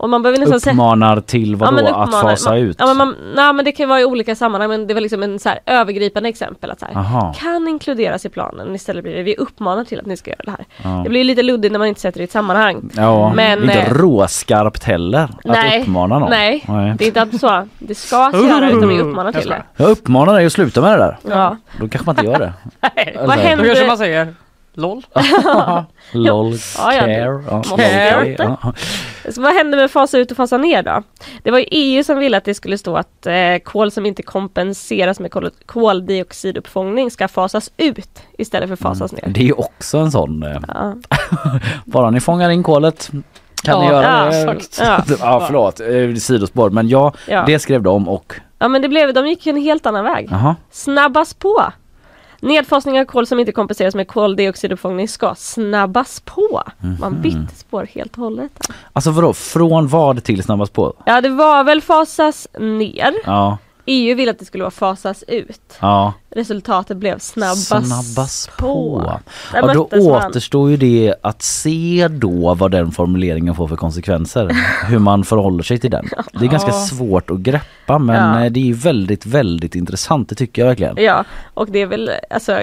Och man behöver nästan säga Uppmanar till vadå? att uppmanar- fasa man, ut? Ja men, man, nej, men det kan vara i olika sammanhang men det var liksom en så här övergripande exempel att så här, kan inkluderas i planen. Istället blir det vi uppmanar till att ni ska göra det här. Ja. Det blir lite luddigt när man inte sätter det i ett sammanhang. Ja, Men, inte eh, råskarpt heller att nej, uppmana någon. Nej, det är inte alltid så. Det ska göra utan vi uppmanar till det. Jag uppmanar dig att sluta med det där. Ja. Då kanske man inte gör det. Eller Vad så- händer- Då kanske man säger LOL. LOL, Ja, care. Ja, care. Ja. Så vad händer med fasa ut och fasa ner då? Det var ju EU som ville att det skulle stå att eh, kol som inte kompenseras med kol- koldioxiduppfångning ska fasas ut istället för fasas ner. Det är ju också en sån, eh, Ja. bara ni fångar in kolet kan Ja, ni göra ja, det. Ja. ja förlåt, eh, sidospår men ja, Ja. det skrev de och ja men det blev, de gick ju en helt annan väg. Jaha. Snabbas på! Nedfasning av kol som inte kompenseras med koldioxiduppfångning ska snabbas på. Man Mhm. bytte spår helt och hållet. Alltså vadå, från vad till snabbast på? Ja det var väl fasas ner. Ja, EU ville att det skulle vara fasas ut. ja. Resultatet blev snabbas, Snabbas på. Där Ja, då man. återstår ju det att se då vad den formuleringen får för konsekvenser. Hur man förhåller sig till den. Det är ganska svårt att greppa men Ja. eh, det är ju väldigt, väldigt intressant. Det tycker jag verkligen. Ja, och det är väl, alltså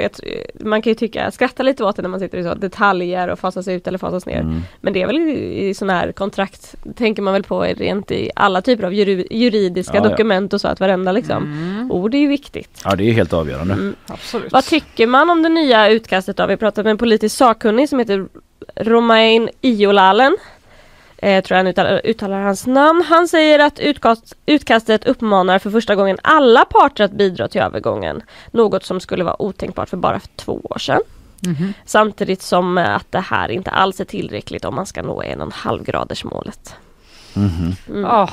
man kan ju tycka, skratta lite åt det när man sitter i så detaljer och fasas ut eller fasas ner. Mm. Men det är väl i, i sådana här kontrakt, tänker man väl på rent i alla typer av juri, juridiska Ja, ja. dokument och så att varenda liksom, ord är ju viktigt. Ja det är ju helt avgörande. Mm. Absolut. Vad tycker man om det nya utkastet då? Vi pratat med en politisk sakkunnig som heter Romain Iolalen. Eh, tror jag han uttalar, uttalar hans namn. Han säger att utkast, utkastet uppmanar för första gången alla parter att bidra till övergången. Något som skulle vara otänkbart för bara för två år sedan. Mhm. Samtidigt som eh, att det här inte alls är tillräckligt om man ska nå en och en halv graders målet. Mhm. Mm. Ah,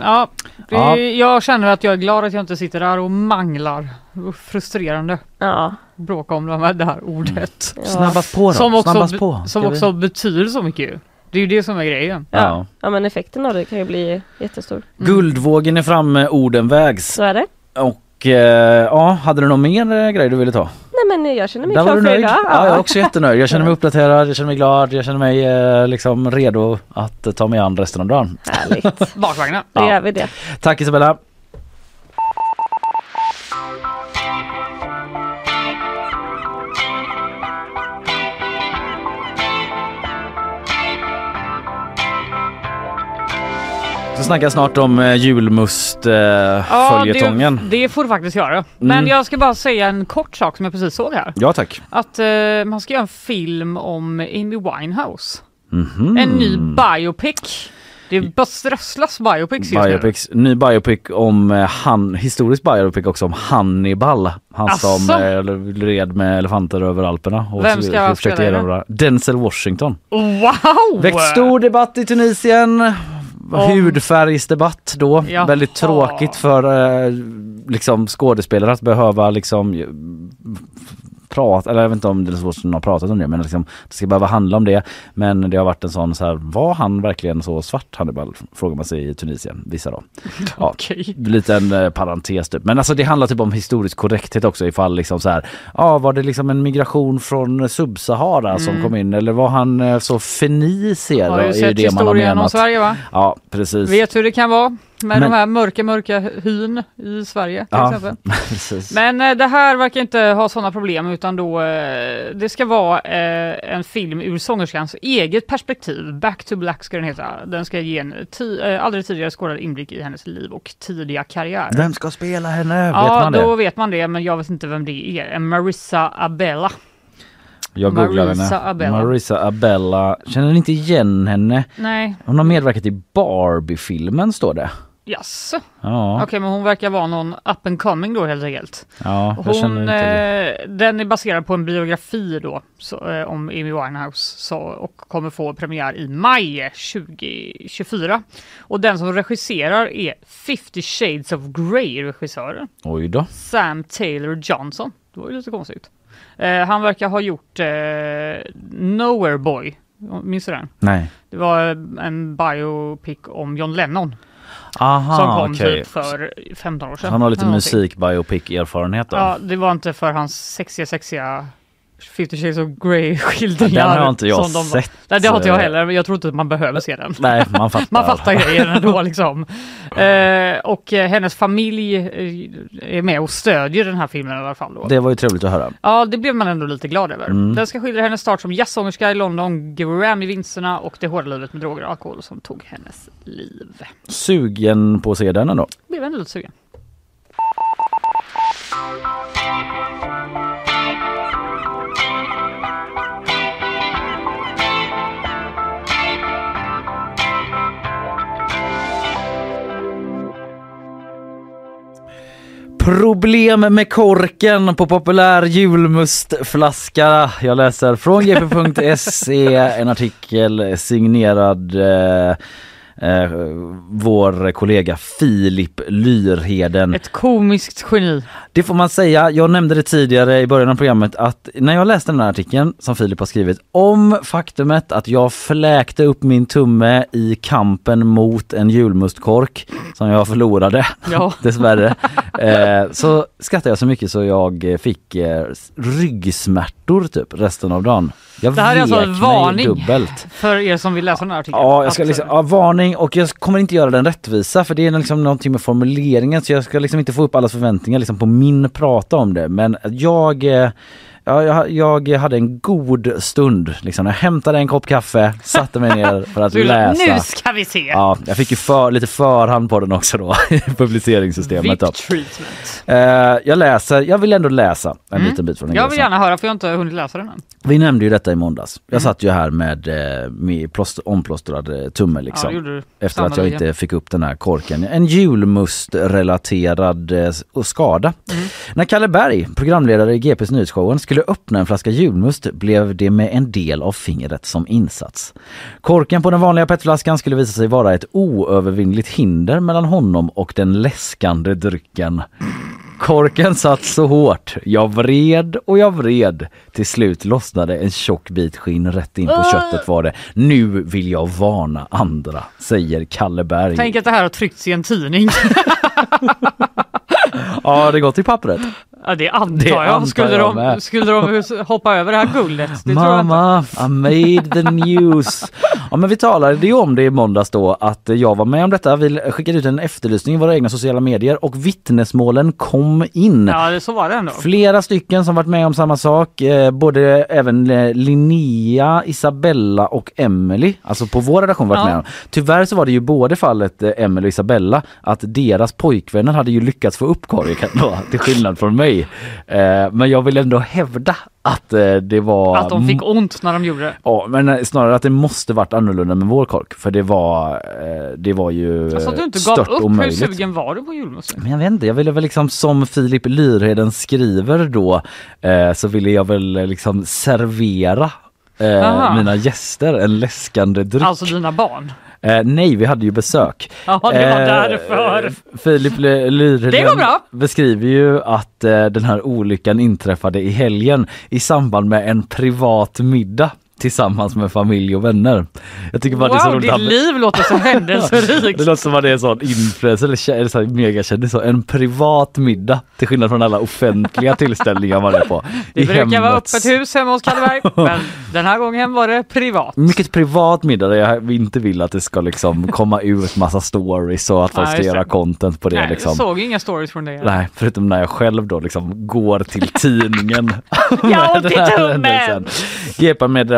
ja, det, Ja. jag känner att jag är glad att jag inte sitter där och manglar. Frustrerande. Ja. Bråka om det här, det här ordet. Ja. Snabbast på då. Som också, Snabbast be- på. som Ska vi- också betyder så mycket ju. Det är ju det som är grejen. Ja. ja men effekten av det kan ju bli jättestor. Guldvågen är framme, orden vägs. Så är det. Och eh, ja, hade du någon mer eh, grej du ville ta? Nej men jag känner mig Där var klar för idag. Ja, jag är också jättenöjd. Jag känner mig uppdaterad, jag känner mig glad, jag känner mig eh, liksom redo att ta mig an resten av dagen. Härligt. Bakvagnar. Då Ja. gör vi det. Tack Isabella! Så snackar snart om eh, julmust eh, Ja, det, det får du faktiskt göra. Men Mm. jag ska bara säga en kort sak som jag precis såg här. Ja tack. Att eh, man ska göra en film om Amy Winehouse. Mhm. En ny biopic. Det bara strösslas biopics just nu. Biopics, ny biopic om eh, han, historisk biopic också om Hannibal. Han Asså? som eh, red med elefanter över Alperna och Vem ska försökte erövra- Denzel Washington. Wow! Väckt stor debatt i Tunisien. Hudfärgsdebatt då. Jaha. Väldigt tråkigt för eh, liksom skådespelare att behöva liksom eh, prata, eller jag vet inte om det är så som har pratat om det men liksom, det ska behöva handla om det. Men det har varit en sån så här, var han verkligen så svart Hannibal? Frågar man sig i Tunisien, vissa då. Ja, Okej. liten eh, parentes typ. Men alltså det handlar typ om historisk korrekthet också ifall liksom så här, ja var det liksom en migration från Subsahara som Mm. kom in eller var han eh, så fenicier? Har ju sett det man har historien om. Sverige va? Ja precis. Vet hur det kan vara med Men- de här mörka, mörka hyn i Sverige till Ja, exempel. precis. Men eh, det här verkar inte ha sådana problem utan då eh, det ska vara eh, en film ur sångerskans eget perspektiv. Back to Black ska den heta. Den ska ge en ti- aldrig tidigare skådad inblick i hennes liv och tidiga karriär. Vem ska spela henne? ja, vet då vet man det men jag vet inte vem det är. Marissa Abella. Jag googlar Marisa henne. Abella. Marisa Abella. Känner inte igen henne. Nej, Hon har medverkat i Barbie-filmen står det. Jaså? Ja, Okej, men hon verkar vara någon up and coming då helt enkelt. ja jag känner Hon, inte det. eh, den är baserad på en biografi då så, eh, om Amy Winehouse så, och kommer få premiär i maj 2024. Och den som regisserar är 50 Shades of Grey regissören Oj då. Sam Taylor Johnson. Det var ju lite konstigt. Eh, han verkar ha gjort eh, Nowhere Boy. Minns du den? Nej. Det var en biopic om John Lennon Aha, som kom okej. typ för 15 år sedan. Han har lite musik biopic erfarenhet då. Ja, det var inte för hans sexiga, sexiga 50 shades of Grey skildringar. Den har inte jag de sett. Nej, det har inte jag heller, men jag tror inte att man behöver se den. Nej, man fattar. Man fattar grejen ändå liksom. Eh, och eh, hennes familj eh, är med och stödjer den här filmen i alla fall. Då. Det var ju trevligt att höra. Ja, det blev man ändå lite glad över. Mm. Den ska skildra hennes start som jazzsångerska i London, Grammy-vinsterna och det hårda livet med droger och alkohol som tog hennes liv. Sugen på att se den ändå. Blev ändå lite sugen. Problem med korken på populär julmustflaska. Jag läser från gp.se en artikel signerad eh, eh, vår kollega Filip Lyrheden. Ett komiskt geni. Det får man säga. Jag nämnde det tidigare i början av programmet att när jag läste den här artikeln som Filip har skrivit om faktumet att jag fläkte upp min tumme i kampen mot en julmustkork som jag förlorade Ja. dessvärre. Eh, så skrattade jag så mycket så jag fick eh, ryggsmärtor typ resten av dagen. Jag Det här är alltså en varning dubbelt. för er som vill läsa den här artikeln. Ja, jag ska liksom, ja, varning och jag kommer inte göra den rättvisa för det är liksom någonting med formuleringen så jag ska liksom inte få upp allas förväntningar liksom på min prata om det. Men jag, eh, ja, jag, jag hade en god stund. Liksom. Jag hämtade en kopp kaffe, satte mig ner för att läsa. Nu ska vi se! Ja, jag fick ju för, lite förhand på den också då i publiceringssystemet. Då. Eh, jag läser, jag vill ändå läsa en Mm. liten bit från Jag vill gärna höra för jag har inte hunnit läsa den än. Vi nämnde ju detta i måndags. Jag Mm. satt ju här med, eh, med omplåstrad eh, tumme liksom. Ja. Efter att jag Sannerligen. inte fick upp den här korken. En julmustrelaterad eh, skada. Mm. När Kalle Berg, programledare i GPs Nyhetsshowen, skulle öppna en flaska julmust blev det med en del av fingret som insats. Korken på den vanliga petflaskan skulle visa sig vara ett oövervinnligt hinder mellan honom och den läskande drycken. Korken satt så hårt. Jag vred och jag vred. Till slut lossnade en tjock bit skinn rätt in på Ah! köttet var det. Nu vill jag varna andra, säger Kalle Berg. Tänk att det här har tryckts i en tidning. Ja, det gått i pappret. Ja, det antar Det jag. antar skulle, jag de, skulle de hoppa över det här guldet? Det. Mamma, I made the news. Ja men vi talade ju om det i måndags då att jag var med om detta. Vi skickade ut en efterlysning i våra egna sociala medier och vittnesmålen kom in. Ja, det, så var det ändå. Flera stycken som varit med om samma sak. Eh, både även eh, Linnea, Isabella och Emily. Alltså på vår redaktion varit Ja. med om. Tyvärr så var det ju både fallet eh, Emily och Isabella att deras pojkvänner hade ju lyckats få upp korken då, till skillnad från mig. Eh, men jag vill ändå hävda att eh, det var... Att de fick ont när de gjorde det. Ja men eh, snarare att det måste varit annorlunda med vår kork för det var, det var ju Alltså att du inte gav upp. omöjligt. Hur sugen var du på julmusten? Men jag vet inte, jag ville väl liksom som Filip Lyrheden skriver då så ville jag väl liksom servera eh, mina gäster en läskande dryck. Alltså dina barn. Eh, nej, vi hade ju besök. Ja, det var därför. Filip Lyrheden beskriver ju att eh, den här olyckan inträffade i helgen i samband med en privat middag tillsammans med familj och vänner. Jag tycker bara det är så Wow, roligt. ditt liv låter så händelserikt. Det låter som att det är en sån influencer eller så megakändis. En privat middag till skillnad från alla offentliga tillställningar man är på. Det I brukar vara hemmets- öppet hus hemma hos Kalleberg, men den här gången var det privat. Mycket privat middag där jag inte vill att det ska liksom komma ut massa stories och att folk ska göra det. content på det Nej, liksom. Jag såg inga stories från dig. Nej, förutom när jag själv då liksom går till tidningen. Jag har ont med i den här tummen!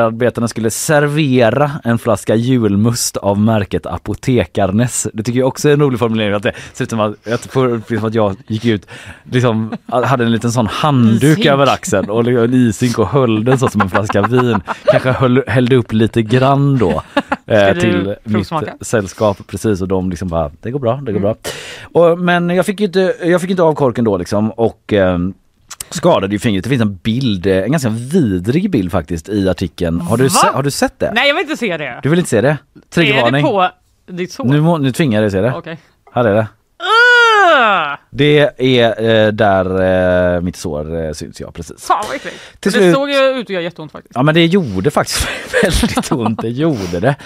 Händelsen. GP-medarbetarna skulle servera en flaska julmust av märket Apotekarnes. Det tycker jag också är en rolig formulering. Att det ser ut som att, uppleva att jag gick ut, liksom, hade en liten sån handduk över axeln och liksom en isink och höll den så som en flaska vin. Kanske höll, hällde upp lite grann då eh, till mitt sällskap precis och de liksom bara det går bra, det går bra. Och, men jag fick ju inte, jag fick inte av korken då liksom och ehm, skadade ju fingret. Det finns en bild, eh, en ganska vidrig bild faktiskt i artikeln. Har du, se, har du sett det? Nej, jag vill inte se det. Du vill inte se det? är det Triggervarning. på ditt sår? Nu, må, nu tvingar jag dig att se det. Okej. Här är det. Det är eh, där eh, mitt sår eh, syns ja, precis. Fan vad äckligt. Till det slut- såg ju ut att göra jätteont faktiskt. Ja men det gjorde faktiskt väldigt ont, det gjorde det.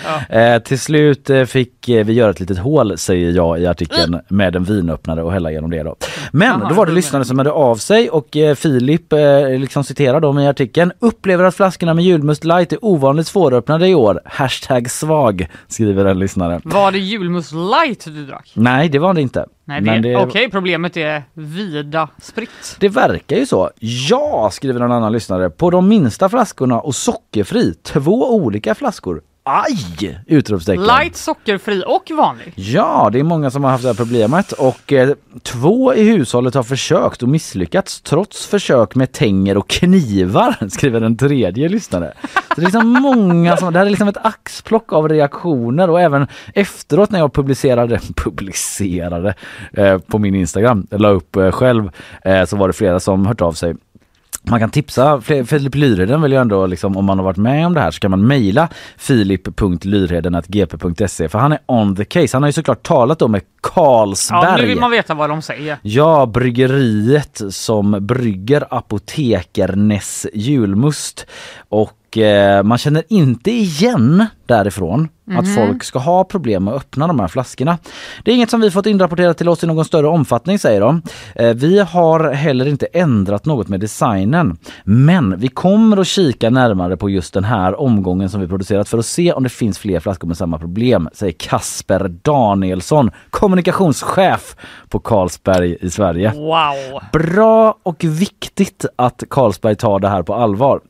Eh, till slut eh, fick eh, vi göra ett litet hål säger jag i artikeln med en vinöppnare och hälla igenom det då. Men Jaha, då var det jag lyssnare som hörde av sig och eh, Filip eh, liksom citerar dem i artikeln. Upplever att flaskorna med julmust light är ovanligt svåröppnade i år. Hashtag svag skriver en lyssnare. Var det julmust light du drack? Nej det var det inte. Nej, det, Men det, okej, problemet är vida spritt. det verkar ju så. Ja, skriver en annan lyssnare. På de minsta flaskorna och sockerfri. Två olika flaskor. Aj! Utropstecken. Light, sockerfri och vanlig. Ja, det är många som har haft det här problemet och eh, två i hushållet har försökt och misslyckats trots försök med tänger och knivar, skriver en tredje lyssnare. Så det är liksom många som, det här är liksom ett axplock av reaktioner och även efteråt när jag publicerade, publicerade eh, på min Instagram, la upp eh, själv, eh, så var det flera som hört av sig man kan tipsa Filip Lyrheden vill ju ändå liksom om man har varit med om det här så kan man mejla filip.lyrheden.gp.se för han är on the case. Han har ju såklart talat då med Carlsberg. Ja, nu vill man veta vad de säger. Ja, bryggeriet som brygger Apotekarnes julmust. Och eh, man känner inte igen därifrån att Mhm. folk ska ha problem med att öppna de här flaskorna. Det är inget som vi fått inrapporterat till oss i någon större omfattning säger de. Eh, vi har heller inte ändrat något med designen. Men vi kommer att kika närmare på just den här omgången som vi producerat för att se om det finns fler flaskor med samma problem, säger Kasper Danielsson, kommunikationschef på Carlsberg i Sverige. Wow! Bra och viktigt att Carlsberg tar det här på allvar.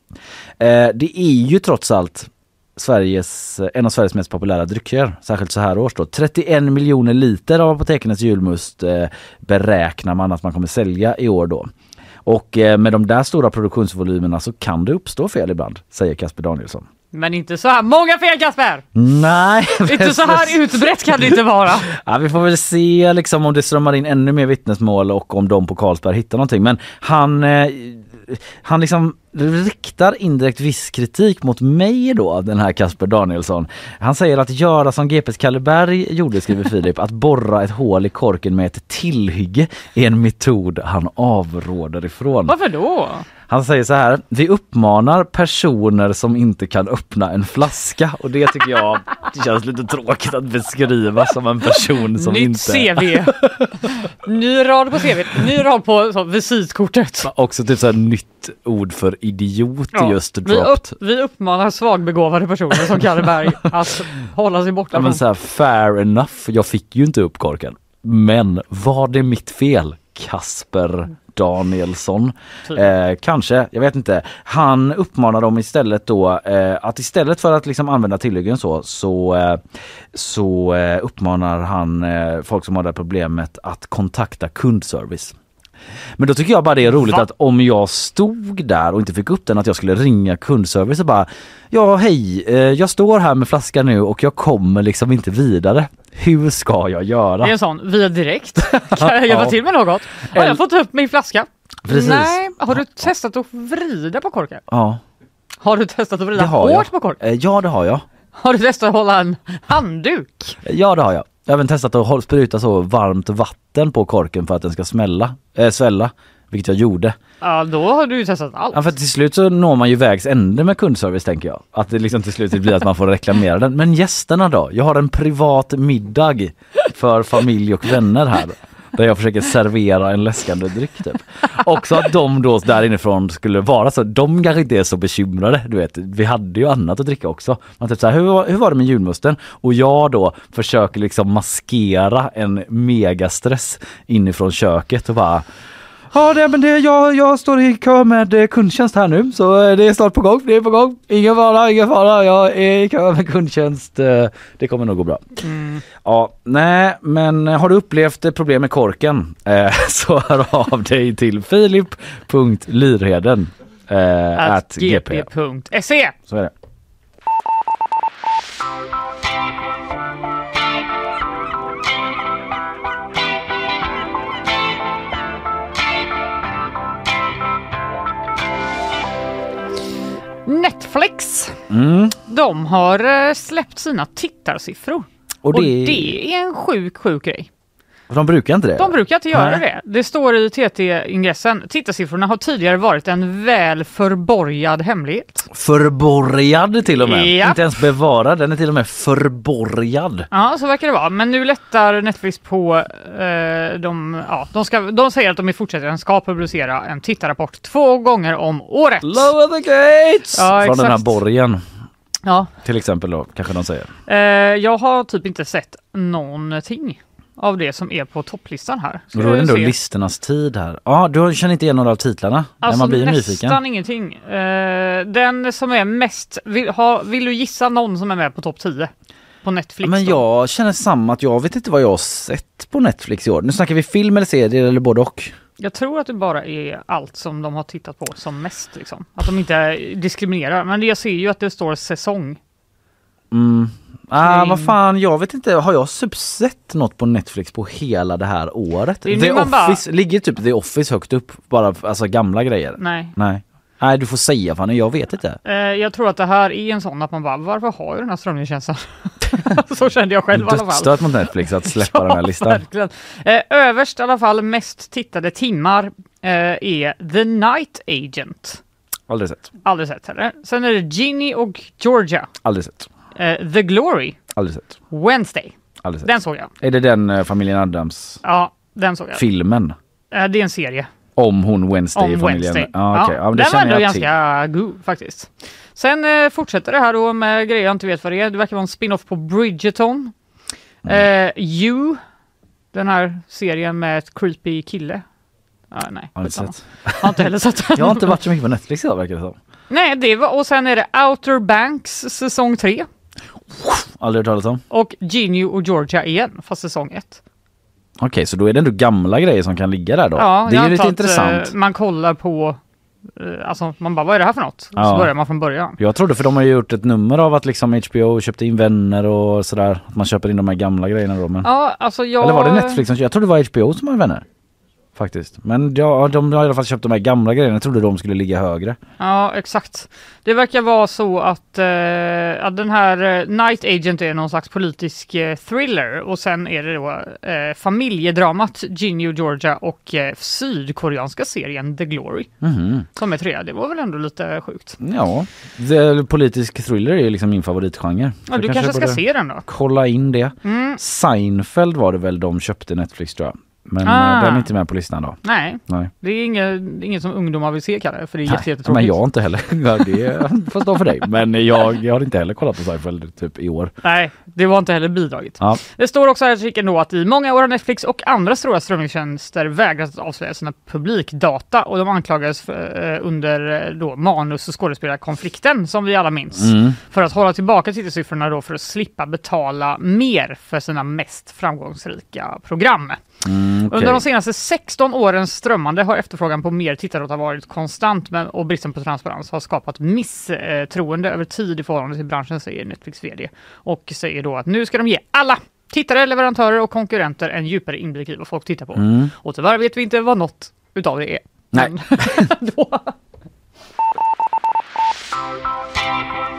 Eh, det är ju trots allt Sveriges, en av Sveriges mest populära drycker, särskilt så här års då. 31 miljoner liter av apotekernas julmust eh, beräknar man att man kommer sälja i år då. Och eh, med de där stora produktionsvolymerna så kan det uppstå fel ibland, säger Kasper Danielsson. Men inte så här många fel Kasper! Nej, Inte så här utbrett kan det inte vara. Ja, vi får väl se liksom om det strömmar in ännu mer vittnesmål och om de på Carlsberg hittar någonting. Men han, eh, han liksom riktar indirekt viss kritik mot mig då, den här Kasper Danielsson. Han säger att göra som GPs Kalleberg gjorde, skriver Filip, att borra ett hål i korken med ett tillhygge är en metod han avråder ifrån. Varför då? Han säger så här, vi uppmanar personer som inte kan öppna en flaska och det tycker jag det känns lite tråkigt att beskriva som en person som Nytt inte... CV. Ny rad på CV. Ny rad på så, visitkortet. Också typ så här nytt ord för idiot Ja, just vi, dropped. upp, vi uppmanar svagbegåvade personer som Kalleberg att hålla sig borta men så här, fair enough, jag fick ju inte upp korken. Men var det mitt fel? Kasper Danielsson. Typ. Eh, kanske, jag vet inte. Han uppmanar dem istället då eh, att istället för att liksom använda tillhyggen så så, eh, så eh, uppmanar han eh, folk som har det här problemet att kontakta kundservice. Men då tycker jag bara det är roligt Va? att om jag stod där och inte fick upp den att jag skulle ringa kundservice och bara Ja hej, eh, jag står här med flaskan nu och jag kommer liksom inte vidare. Hur ska jag göra? Det är en sån, via direkt. Kan jag hjälpa Ja. till med något? Har jag fått upp min flaska? Precis. Nej, har du testat att vrida på korken? Ja. Har du testat att vrida har jag. hårt på korken? Eh, Ja det har jag. Har du testat att hålla en handduk? Ja det har jag. Jag har även testat att spruta så varmt vatten på korken för att den ska smälla, äh, svälla. Vilket jag gjorde. Ja, då har du ju testat allt. Ja, för till slut så når man ju vägs ände med kundservice tänker jag. Att det liksom till slut blir att man får reklamera den. Men gästerna då? Jag har en privat middag för familj och vänner här. Där jag försöker servera en läskande dryck typ. Också att de då där inifrån skulle vara så, de kanske inte är så bekymrade. Du vet, vi hade ju annat att dricka också. Man typ så här, hur, hur var det med julmusten? Och jag då försöker liksom maskera en megastress inifrån köket och bara Ja, det, men det, jag, jag står i kö med eh, kundtjänst här nu så eh, det är snart på gång. Det är på gång. Ingen fara, ingen fara. Jag är i kö med kundtjänst. Eh, Det kommer nog gå bra. Ja, nej, men har du upplevt problem med korken eh, så hör av dig till filip.lyrheden eh, gp.se. Så är det. Netflix, Mm. de har eh, släppt sina tittarsiffror. Och Och det- det är en sjuk, sjuk grej. De brukar inte det? De brukar inte göra Nej. det. Det står i TT-ingressen. Tittarsiffrorna har tidigare varit en väl förborgad hemlighet. Förborgad till och med. Ja. Inte ens bevarad, den är till och med förborgad. Ja, så verkar det vara. Men nu lättar Netflix på. Eh, de, ja, de, ska, de säger att de i fortsättningen ska publicera en tittarrapport två gånger om året. Lower the gates! Ja, Från den här exakt. borgen. Ja. Till exempel då, kanske de säger. Eh, jag har typ inte sett någonting av det som är på topplistan här. Ska Och då är det ändå se. listornas tid här. Ja, du känner inte igen några av titlarna? Alltså man blir nästan nyfiken. ingenting. Eh, den som är mest, vill, ha, vill du gissa någon som är med på topp 10? På Netflix Men då? jag känner samma att jag vet inte vad jag har sett på Netflix i år. Nu snackar vi film eller serier eller både och. Jag tror att det bara är allt som de har tittat på som mest. Liksom. Att de inte diskriminerar. Men jag ser ju att det står säsong. Mm. Ah, Kring- vad fan, jag vet inte. Har jag typ sett något på Netflix på hela det här året? Det The man bara- Office, ligger typ The Office högt upp? Bara alltså gamla grejer? Nej. Nej. Nej, du får säga Fanny, jag vet inte. Eh, jag tror att det här är en sån att man bara, varför har jag den här strömningstjänsten? Så kände jag själv i alla fall. Dödsstöt mot Netflix att släppa den här listan. Verkligen. Eh, överst i alla fall mest tittade timmar eh, är The Night Agent. Aldrig sett. Aldrig sett heller. Sen är det Ginny och Georgia. Aldrig sett. Eh, The Glory. Aldrig sett. Wednesday. Aldrig sett. Den såg jag. Är det den eh, familjen Adams Ja, den såg jag. filmen? Eh, det är en serie. Om hon Wednesday i Om familjen? Wednesday. Ja, okej. ja, det den var ändå ganska god faktiskt. Sen fortsätter det här då med grejer jag inte vet vad det är. Det verkar vara en spin-off på Bridgerton. Mm. You, den här serien med ett creepy kille. Ah, nej, Har inte sett. Har inte heller sett den. Jag har inte varit så mycket på Netflix idag verkar det som. Nej, det var, och sen är det Outer Banks säsong 3 Aldrig hört talas om. och Ginny och Georgia igen, fast säsong 1. Okej, så då är det ändå gamla grejer som kan ligga där då? Ja, det är ju lite att, intressant. eh, man kollar på, eh, alltså man bara vad är det här för något? Ja. Så börjar man från början. Jag trodde för de har ju gjort ett nummer av att liksom HBO köpte in vänner och sådär. Att man köper in de här gamla grejerna då. Men... Ja, alltså jag... Eller var det Netflix som Jag trodde det var HBO som har vänner. Faktiskt. Men ja, de har i alla fall köpt de här gamla grejerna. Jag trodde de skulle ligga högre. Ja, exakt. Det verkar vara så att, eh, att den här eh, Night Agent är någon slags politisk eh, thriller och sen är det då eh, familjedramat Ginny och Georgia och eh, sydkoreanska serien The Glory Mhm. som är trea. Det var väl ändå lite sjukt. Ja, det, politisk thriller är liksom min favoritgenre. Ja, du kanske ska borde se den då? Kolla in det. Mm. Seinfeld var det väl de köpte Netflix tror jag. Men Ah. eh, den är inte med på listan då. Nej, Nej. det är inget, inget som ungdomar vill se Kalle, för det är Nej, jättetråkigt. men jag inte heller. Det får stå för dig. Men jag, jag har inte heller kollat på Seinfeld typ i år. Nej, det var inte heller bidragit. Ja. Det står också här i artikeln då att i många år har Netflix och andra stora strömningstjänster vägrat att avslöja sina publikdata och de anklagades för, eh, under eh, då manus och skådespelarkonflikten som vi alla minns. Mm. För att hålla tillbaka tittarsiffrorna då för att slippa betala mer för sina mest framgångsrika program. Mm, okej. Under de senaste 16 årens strömmande har efterfrågan på mer tittardata varit konstant men, och bristen på transparens har skapat misstroende över tid i förhållande till branschen säger Netflix VD. Och säger då att nu ska de ge alla tittare, leverantörer och konkurrenter en djupare inblick i vad folk tittar på. Mm. Och tyvärr vet vi inte vad något utav det är. Nej.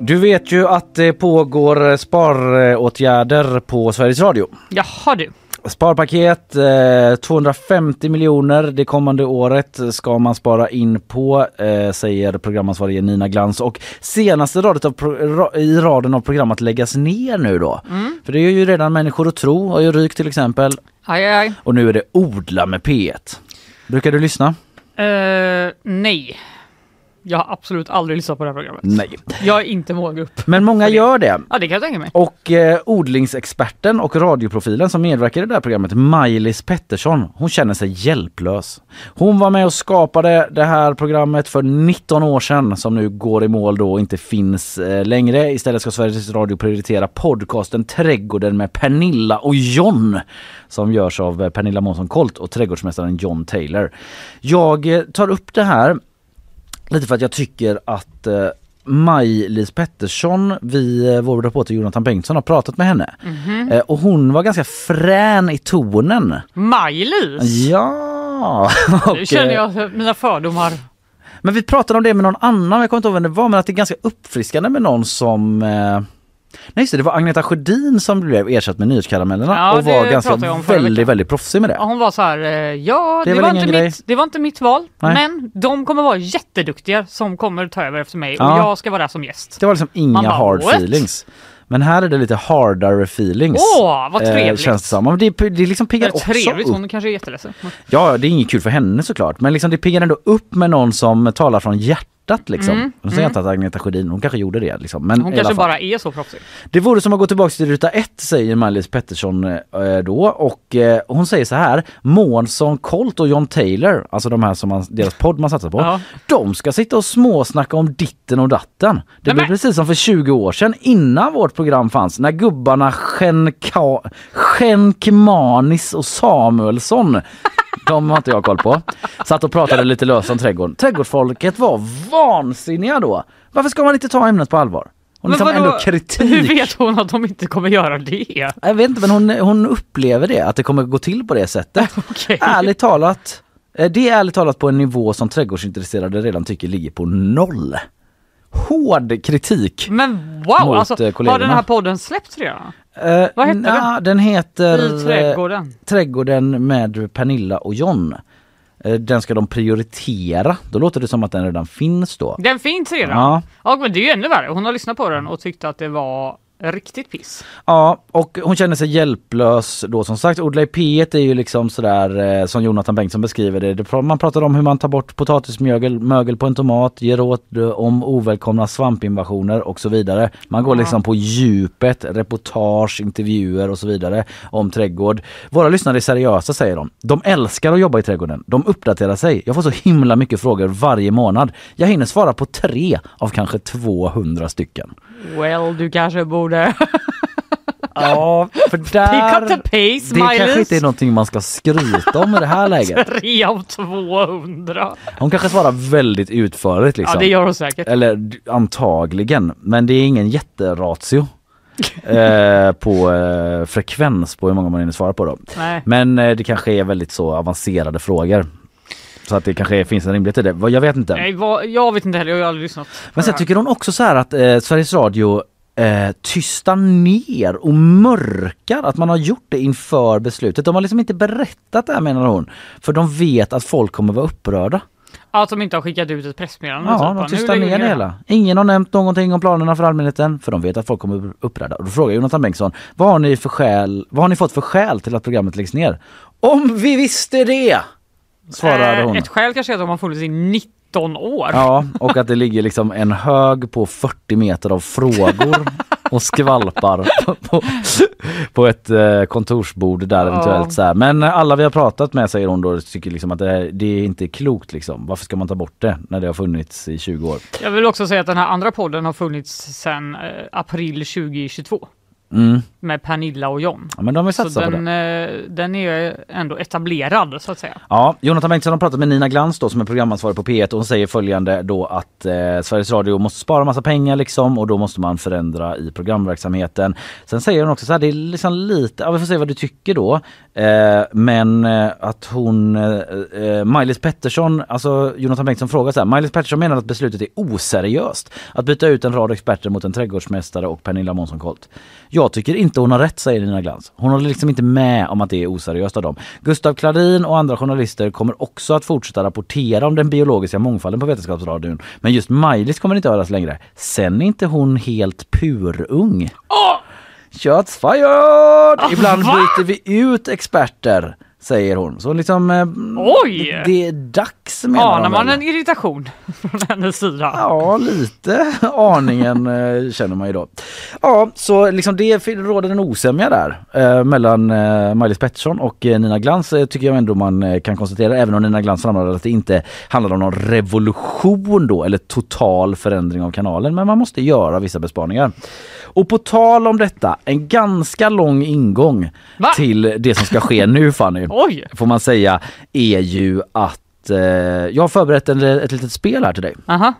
Du vet ju att det pågår sparåtgärder på Sveriges Radio. Jaha du. Sparpaket, eh, 250 miljoner det kommande året ska man spara in på, eh, säger programansvarige Nina Glans. Och senaste radet av ra- i raden av program att läggas ner nu då. Mm. För det är ju redan Människor och tro, har ju rykt till exempel. Aj, aj. Och nu är det Odla med P1. Brukar du lyssna? Eh, nej. Jag har absolut aldrig lyssnat på det här programmet. Nej. Jag är inte målgrupp. Men många gör det. Ja, det kan jag tänka mig. Och eh, odlingsexperten och radioprofilen som medverkar i det här programmet, Maj-Lis Pettersson, hon känner sig hjälplös. Hon var med och skapade det här programmet för 19 år sedan som nu går i mål då och inte finns eh, längre. Istället ska Sveriges Radio prioritera podcasten Trädgården med Pernilla och John som görs av eh, Pernilla Månsson Colt och trädgårdsmästaren John Taylor. Jag eh, tar upp det här lite för att jag tycker att eh, Maj-Lis Pettersson, vi, eh, vår reporter Jonathan Bengtsson har pratat med henne. Mhm. Eh, och hon var ganska frän i tonen. Maj-Lis? Ja! Nu Och, känner eh, jag att mina fördomar. Men vi pratade om det med någon annan, jag kommer inte ihåg vem det var, men att det är ganska uppfriskande med någon som eh, Nej just det, det var Agneta Sjödin som blev ersatt med Nyhetskaramellerna Ja, och var ganska väldigt, väldigt proffsig med det. Hon var så här, eh, ja Det det, var inte grej. mitt, det var inte mitt val, Nej. men de kommer vara jätteduktiga som kommer ta över efter mig och Ja. jag ska vara där som gäst. Det var liksom inga bara, hard "What?" feelings. Men här är det lite hardare feelings. Åh, vad trevligt. känns det som. Men det, det liksom piggar Det också trevligt, upp. hon kanske är jätteledsen. Ja, det är inget kul för henne såklart. Men liksom det piggar ändå upp med någon som talar från hjärtat liksom. Mm, säger jag mm. inte att Agneta Sjödin, hon kanske gjorde det liksom. Men Hon kanske bara är så proffsig. Det vore som att gå tillbaka till ruta ett säger Maj-Lis Pettersson eh, då och eh, hon säger så här Månsson Colt och John Taylor, alltså de här som man, deras podd man satsar på. Ja. De ska sitta och småsnacka om ditten och datten. Det blir precis som för 20 år sedan innan vårt program fanns när gubbarna Schenkmanis och Samuelsson de har inte jag koll på. Satt och pratade lite löst om trädgården. Trädgårdsfolket var vansinniga då. Varför ska man inte ta ämnet på allvar? Och Men liksom vadå? ändå kritik. Hur vet hon att de inte kommer göra det? Jag vet inte men hon, hon upplever det, att det kommer gå till på det sättet. Ärligt talat, eh, det är ärligt talat på en nivå som trädgårdsintresserade redan tycker ligger på noll. Hård kritik. Men wow, Mot, alltså eh, har den här podden släppts redan? Eh, Vad hette nja, den? Den heter I trädgården. eh, Trädgården med Pernilla och John. Den ska de prioritera. Då låter det som att den redan finns då. Den finns redan? Ja. Ja. men det är ju ännu värre. Hon har lyssnat på den och tyckte att det var riktigt piss. Ja, och hon känner sig hjälplös då som sagt. Odla i P1 är ju liksom sådär eh, som Jonathan Bengtsson beskriver det. Man pratar om hur man tar bort potatismögel mögel på en tomat, ger eh, om ovälkomna svampinvasioner och så vidare. Man går Ja. liksom på djupet, reportage, intervjuer och så vidare om trädgård. Våra lyssnare är seriösa säger de. De älskar att jobba i trädgården. De uppdaterar sig. Jag får så himla mycket frågor varje månad. Jag hinner svara på tre av kanske 200 stycken. Well, du kanske borde Ja, för pick där... up the pace, Det kanske Maj-Lis. inte är någonting man ska skryta om i det här läget. Tre av 200. Hon kanske svarar väldigt utförligt liksom. Ja, det gör hon säkert. Eller antagligen, men det är ingen jätteratio. eh, på eh, frekvens på hur många man hinner svara på då. Nej. Men eh, det kanske är väldigt så avancerade frågor. Så att det kanske finns en rimlighet i det. Jag vet inte. Nej, vad, jag vet inte heller, jag har aldrig lyssnat. Men sen tycker hon också så här att eh, Sveriges Radio eh, tystar ner och mörkar att man har gjort det inför beslutet. De har liksom inte berättat det här menar hon. För de vet att folk kommer vara upprörda. Att de inte har skickat ut ett pressmeddelande. Ja, typ. de tystar ner det hela. Ingen har nämnt någonting om planerna för allmänheten för de vet att folk kommer upprörda. Och då frågar Jonathan Bengtsson, vad har ni för skäl, vad har ni fått för skäl till att programmet läggs ner? Om vi visste det! Svarade Eh, hon. Ett skäl kanske är att de har funnits i 19 år. Ja, och att det ligger liksom en hög på 40 meter av frågor och skvalpar på, på, på ett eh, kontorsbord där Ja. eventuellt så här. Men alla vi har pratat med säger hon då tycker liksom att det, här, det är inte klokt liksom. Varför ska man ta bort det när det har funnits i 20 år? Jag vill också säga att den här andra podden har funnits sedan eh, april 2022. Mm. med Pernilla och John. Ja, men de vill Så satsa på den, eh, den är ändå etablerad så att säga. Ja, Jonathan Bengtsson har pratat med Nina Glans då som är programansvarig på P1 och hon säger följande då att eh, Sveriges Radio måste spara massa pengar liksom och då måste man förändra i programverksamheten. Sen säger hon också så här, det är liksom lite, ja vi får se vad du tycker då. Eh, men eh, att hon, eh, eh, Maj-Lis Pettersson, alltså Jonathan Bengtsson frågar så här, Maj-Lis Pettersson menar att beslutet är oseriöst. Att byta ut en rad experter mot en trädgårdsmästare och Pernilla Månsson Colt. Jag tycker inte hon har rätt säger Nina Glans. Hon håller liksom inte med om att det är oseriöst av dem. Gustav Klarin och andra journalister kommer också att fortsätta rapportera om den biologiska mångfalden på Vetenskapsradion. Men just Maj-Lis kommer inte höras längre. Sen är inte hon helt purung. Shots fired! Ibland va? byter vi ut experter, säger hon. Så liksom... Eh, Oj! Det är dags menar Anar man väl. en irritation från hennes sida? Ja, lite aningen eh, känner man ju då. Ja, så liksom det råder en osämja där eh, mellan eh, Maj-Lis Pettersson och eh, Nina Glans tycker jag ändå man kan konstatera, även om Nina Glans framhåller att det inte handlar om någon revolution då eller total förändring av kanalen, men man måste göra vissa besparingar. Och på tal om detta, en ganska lång ingång Va? till det som ska ske nu Fanny, Oj! får man säga, är ju att eh, jag har förberett en, ett litet spel här till dig Aha,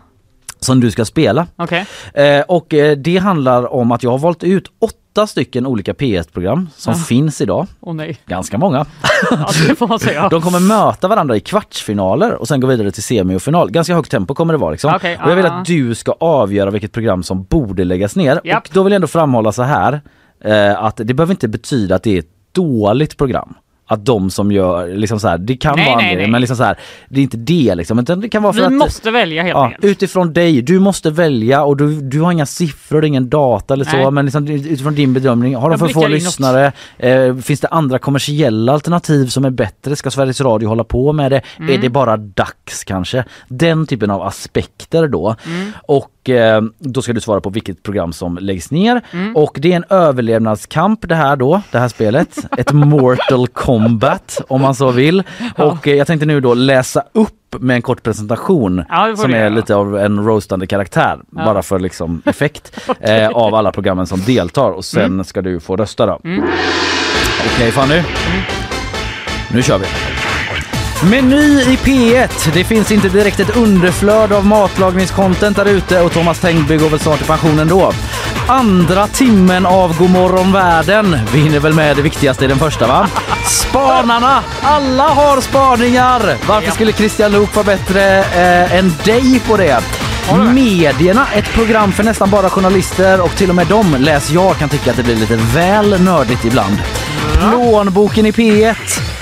som du ska spela. okej. Eh, och eh, det handlar om att jag har valt ut åtta stycken olika PS-program som Ah. finns idag. Åh nej. Ganska många. Ja, det får man säga. De kommer möta varandra i kvartsfinaler och sen gå vidare till semi och final. Ganska högt tempo kommer det vara liksom. Okej, och jag vill ah. att du ska avgöra vilket program som borde läggas ner. Japp. Och då vill jag ändå framhålla så här eh, att det behöver inte betyda att det är ett dåligt program. Att de som gör, liksom så här, det kan Nej, vara nej, anledningen, nej. men liksom så här, det är inte det liksom. Utan det kan vara för Vi att måste välja helt Ja, enkelt. utifrån dig, du måste välja och du, du har inga siffror, ingen data eller så men liksom, utifrån din bedömning, har de för få lyssnare? Eh, finns det andra kommersiella alternativ som är bättre? Ska Sveriges Radio hålla på med det? Mm. Är det bara dags kanske? Den typen av aspekter då. Mm. Och eh, då ska du svara på vilket program som läggs ner. Mm. Och det är en överlevnadskamp det här då, det här spelet. Ett Mortal Kombat om man så vill. Och eh, jag tänkte nu då läsa upp med en kort presentation Ja, som är göra. lite av en roastande karaktär Ja. bara för liksom effekt eh, av alla programmen som deltar och sen Mm. ska du få rösta då. Mm. Okej Fanny? Nu kör vi! Meny i P1. Det finns inte direkt ett underflöd av matlagningscontent där ute och Thomas Tengby går väl snart i pension ändå. Andra timmen av Godmorgon världen. Vi hinner väl med det viktigaste i den första va? Spanarna! Alla har spaningar! Varför skulle Christian Luuk vara bättre eh, än dig på det? Medierna, ett program för nästan bara journalister och till och med dem läs jag kan tycka att det blir lite väl nördigt ibland. Plånboken i P1.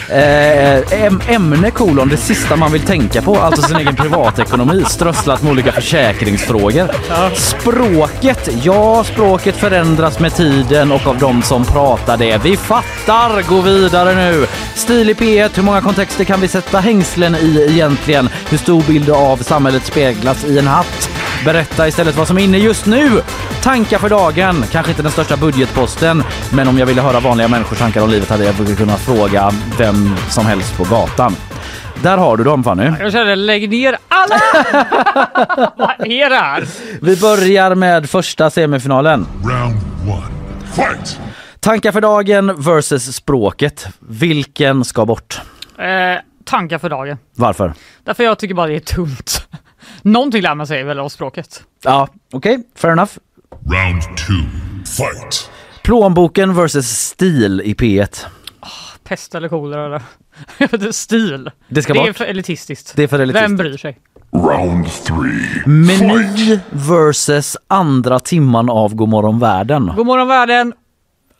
Eh, äm- ämne kolon, det sista man vill tänka på, alltså sin egen privatekonomi, strösslat med olika försäkringsfrågor. Språket, ja språket förändras med tiden och av de som pratar det. Vi fattar, gå vidare nu. Stil i P1, hur många kontexter kan vi sätta hängslen i egentligen? Hur stor bild av samhället speglas i en hatt? Berätta istället vad som är inne just nu. Tankar för dagen, kanske inte den största budgetposten, men om jag ville höra vanliga människors tankar om livet hade jag kunnat fråga vem som helst på gatan. Där har du dem Fanny. Jag känner lägg ner alla! Vad är det här? Vi börjar med första semifinalen. Round one. Fight! Tankar för dagen versus språket. Vilken ska bort? Eh, tankar för dagen. Varför? Därför jag tycker bara det är tunt. Någonting lär man sig väl av språket. Ja, okej, fair enough. Round two. Fight! Plånboken versus stil i P1. Pest eller kolera eller? Stil. Det ska det är för elitistiskt. Det är för elitistiskt. Vem bryr sig? Round three. Meny versus andra timman av Godmorgon världen. Godmorgon världen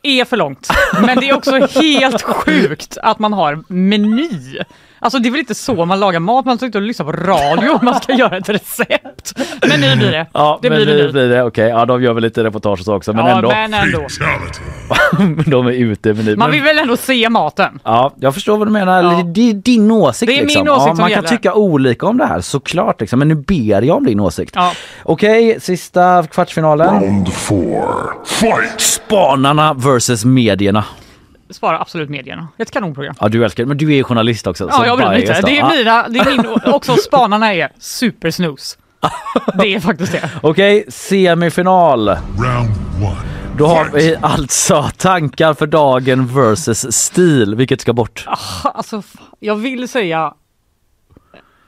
är för långt. Men det är också helt sjukt att man har meny. Alltså det är väl inte så man lagar mat, man ska inte och lyssna på radio om man ska göra ett recept. Men nu blir det. Ja, det men blir det nu blir det. Okej, ja de gör väl lite reportage och så också, men ja, ändå. men ändå. de är ute med Man vill väl ändå se maten? Ja, jag förstår vad du menar. Ja. Det är din åsikt. Det är min liksom. åsikt ja, som Man kan gäller. tycka olika om det här såklart, liksom. men nu ber jag om din åsikt. Ja. Okej, sista kvartsfinalen. Round four. Fight! Spanarna versus medierna. Spara absolut medierna. Ett kanonprogram. Ja, du älskar det. Men du är ju journalist också. Ja, så jag blir bias lite. då. Det är mina, det är min, också spanarna är supersnus. Det är faktiskt det. Okej, semifinal. Round one. Då har vi alltså tankar för dagen versus stil. Vilket ska bort? Ah, Alltså, jag vill säga...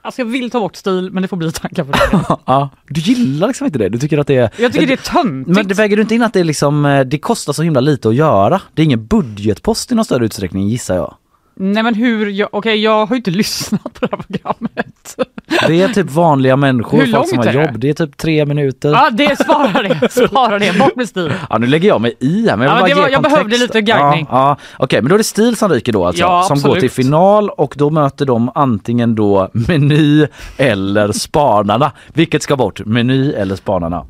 Alltså jag vill ta bort stil, men det får bli tankar på det. Ja, du gillar liksom inte det? Du tycker att det är... Jag tycker det är töntigt. Men det väger du inte in att det är liksom, eh, det kostar så himla lite att göra? Det är ingen budgetpost i någon större utsträckning gissar jag. Nej men hur, jag, okej jag har ju inte lyssnat på det här programmet. Det är typ vanliga människor, Hur folk som har jobb. Det är typ tre minuter. Ja det, spara det, spara det, bort med stil. Ja nu lägger jag mig i här men jag Ja, men var- jag behövde lite guidning. Ja, ja. Okej men då är det stil som ryker då alltså. Ja, som går till final och då möter de antingen då Meny eller Spanarna. Vilket ska bort? Meny eller Spanarna?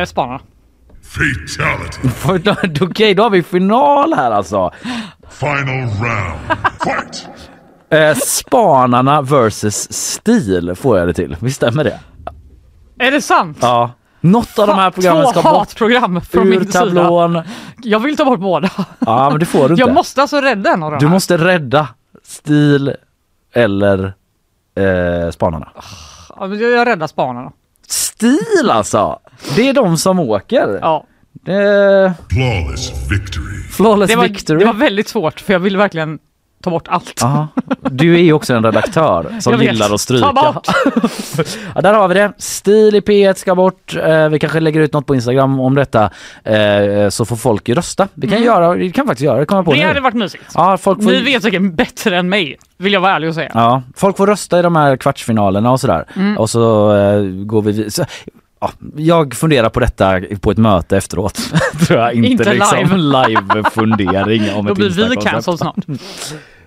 Eh, spana. Fatality. Okej då har vi final här alltså. Final round. Fight. Eh, spanarna versus stil får jag det till. Visst stämmer det? Är det sant? Ja. Något av de här programmen Två ska bort. hatprogram från Ur min sida. tablån. Jag vill ta bort båda. Ja men det får du inte. Jag måste alltså rädda en av dem Du här. måste rädda stil eller eh, spanarna. Ja, men Jag räddar spanarna. Stil alltså! Det är de som åker. Ja. Det... Flawless victory. Flawless Det var, victory. det var väldigt svårt för jag ville verkligen ta bort allt. Ja, du är ju också en redaktör som gillar att stryka. Ta bort! Ja, där har vi det. Stil i P1 ska bort. Eh, vi kanske lägger ut något på Instagram om detta eh, så får folk ju rösta. Vi kan Mm. göra, vi kan faktiskt göra det, på Det nu. hade varit mysigt. Ja, folk får, Ni vet säkert bättre än mig, vill jag vara ärlig och säga. ja, folk får rösta i de här kvartsfinalerna och sådär. Mm. Och så eh, går vi så, ja, Jag funderar på detta på ett möte efteråt. Tror jag. Inte, Inte liksom live. live-fundering om Då ett blir vi cancelled snart.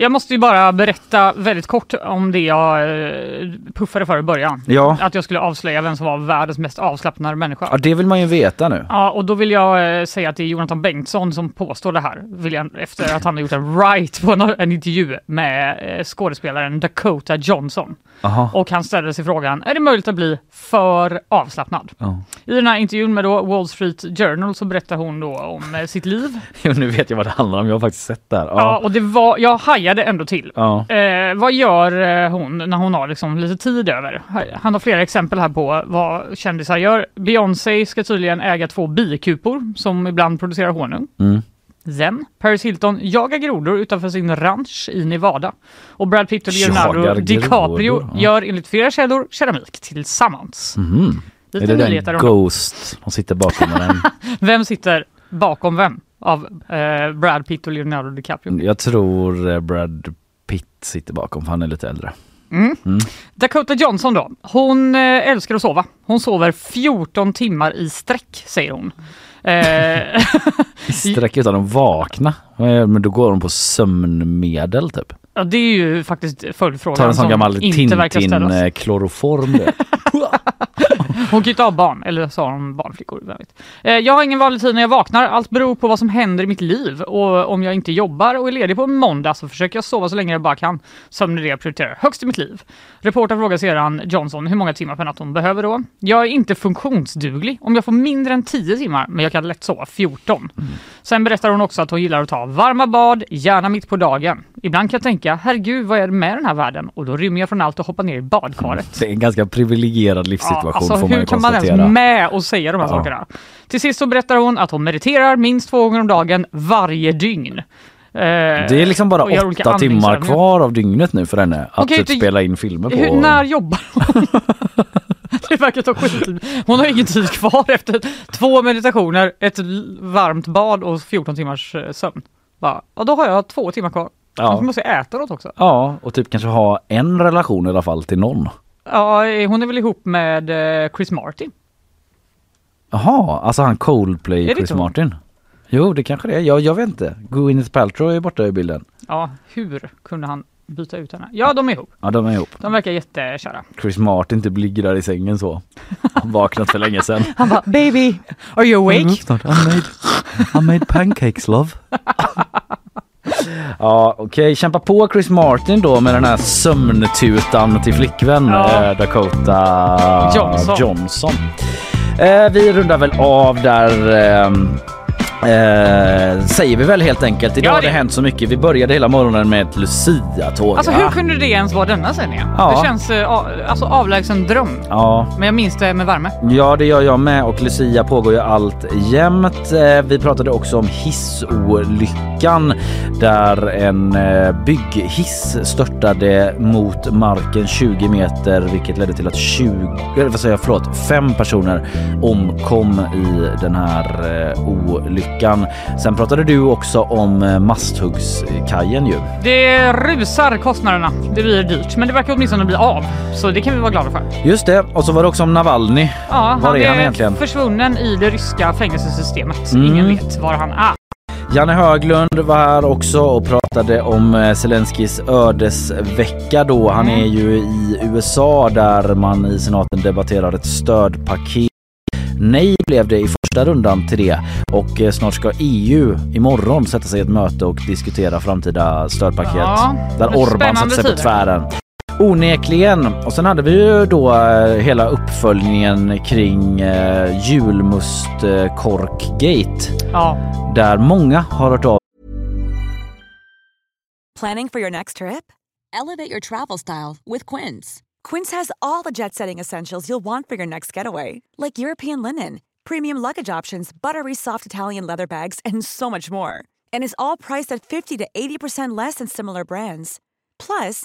Jag måste ju bara berätta väldigt kort om det jag eh, puffade för i början. Ja. Att jag skulle avslöja vem som var världens mest avslappnade människa. Ja, det vill man ju veta nu. Ja, och då vill jag eh, säga att det är Jonathan Bengtsson som påstår det här. Vill jag, efter att han har gjort en write på en, en intervju med eh, skådespelaren Dakota Johnson. Aha. Och han ställde sig frågan, är det möjligt att bli för avslappnad? Ja. I den här intervjun med då Wall Street Journal så berättar hon då om sitt liv. Jo, nu vet jag vad det handlar om. Jag har faktiskt sett det här. Ja. Ja. och det var, jag hajade ändå till. Ja. Eh, vad gör eh, hon när hon har liksom lite tid över? Han har flera exempel här på vad kändisar gör. Beyoncé ska tydligen äga två bikupor som ibland producerar honung. Mm. Sen, Paris Hilton jagar grodor utanför sin ranch i Nevada. Och Brad Pitt och Leonardo DiCaprio ja. gör enligt flera källor keramik tillsammans. Mhm. Lite är det den. Ghost som sitter bakom den? Vem sitter bakom vem? Av eh, Brad Pitt och Leonardo DiCaprio. Jag tror eh, Brad Pitt sitter bakom för han är lite äldre. Mm. Mm. Dakota Johnson då, hon eh, älskar att sova. Hon sover 14 timmar i sträck säger hon. Eh, I sträck utan att vakna. Men då går de på sömnmedel typ. ja, det är ju faktiskt följdfrågan Tar en sån gammal inte Hon kan ju inte ha barn, eller så har hon barnflickor. Vem vet. Eh, jag har ingen vanlig tid när jag vaknar. Allt beror på vad som händer i mitt liv. Och om jag inte jobbar och är ledig på en måndag så försöker jag sova så länge jag bara kan. Sömn är det jag prioriterar högst i mitt liv. Reportern frågar sedan Johnson hur många timmar per natt hon behöver då. Jag är inte funktionsduglig om jag får mindre än 10 timmar, men jag kan lätt sova 14. Sen berättar hon också att hon gillar att ta varma bad, gärna mitt på dagen. Ibland kan jag tänka, herregud vad är det med den här världen? Och då rymmer jag från allt och hoppar ner i badkaret. Det är en ganska privilegierad livssituation Ja, alltså, man hur kan man ens med och säga de här Ja. sakerna? Till sist så berättar hon att hon mediterar minst två gånger om dagen varje dygn. Eh, Det är liksom bara åtta timmar kvar av dygnet nu för henne att Okej, typ spela in filmer på. Hur, när jobbar hon? det verkar ta skittid. Hon har ingen tid kvar efter två meditationer, ett varmt bad och 14 timmars eh, sömn. Bara, ja, då har jag två timmar kvar. Ja. Då måste äta något också. Ja, och typ kanske ha en relation i alla fall till någon. Ja, hon är väl ihop med eh, Chris Martin. Jaha, alltså han Coldplay Är det Chris inte hon? Martin? Jo, det kanske det är. Jag, jag vet inte. Gwyneth Paltrow är borta i bilden. Ja, hur kunde han byta ut henne? Ja, de är ihop. Ja, de är ihop. De verkar jättekära. Chris Martin typ ligger där i sängen så. Han vaknat för länge sedan. Han bara, baby, are you awake? I made, I made pancakes love. Ja okej, kämpa på Chris Martin då med den här sömntutan till flickvän Ja. eh, Dakota Johnson. Johnson. Eh, vi rundar väl av där ehm, Eh, säger vi väl helt enkelt. Idag Ja, har det det- hänt så mycket. Vi började hela morgonen med ett Lucia-tåg. Alltså hur kunde det ens vara denna sändningen? Ja. Det känns eh, alltså, avlägsen dröm. Ja, Men jag minns det med värme. Ja, det gör jag med och Lucia pågår ju allt jämt. Eh, Vi pratade också om hissolyckan där en eh, bygghiss störtade mot marken 20 meter vilket ledde till att 20, eller vad säger jag, förlåt, fem personer omkom i den här eh, olyckan. Sen pratade du också om eh, Masthuggskajen ju. Det rusar kostnaderna. Det blir dyrt, men det verkar åtminstone bli av. Så det kan vi vara glada för. Just det, och så var det också om Navalny. Ja, Var han är han egentligen? försvunnen i det ryska fängelsesystemet. Mm. Ingen vet var han är. Janne Höglund var här också och pratade om eh, Zelenskyjs ödesvecka då. Han är ju i USA där man i senaten debatterar ett stödpaket. Nej blev det i första rundan till det och eh, snart ska EU imorgon sätta sig i ett möte och diskutera framtida stödpaket Ja, där Orban sätter sig på tvären. Onekligen. Och sen hade vi ju då eh, hela uppföljningen kring eh, julmustkorkgate Ja. där många har hört av Planning for your next trip? Elevate your travel style with Quince. Quince has all the jet setting essentials you'll want for your next getaway, like European linen, premium luggage options, buttery soft Italian leather bags, and so much more. And is all priced at 50 to 80% less than similar brands. Plus,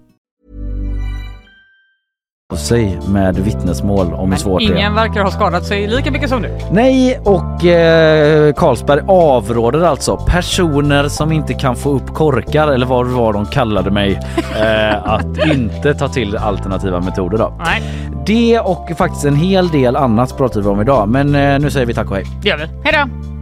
Sig med vittnesmål om hur svårt det är. Ingen verkar ha skadat sig lika mycket som du. Nej, och eh, Carlsberg avråder alltså personer som inte kan få upp korkar eller vad var de kallade mig eh, att inte ta till alternativa metoder då. Nej, Det och faktiskt en hel del annat pratar vi om idag, men eh, nu säger vi tack och hej. det gör vi. Hej då!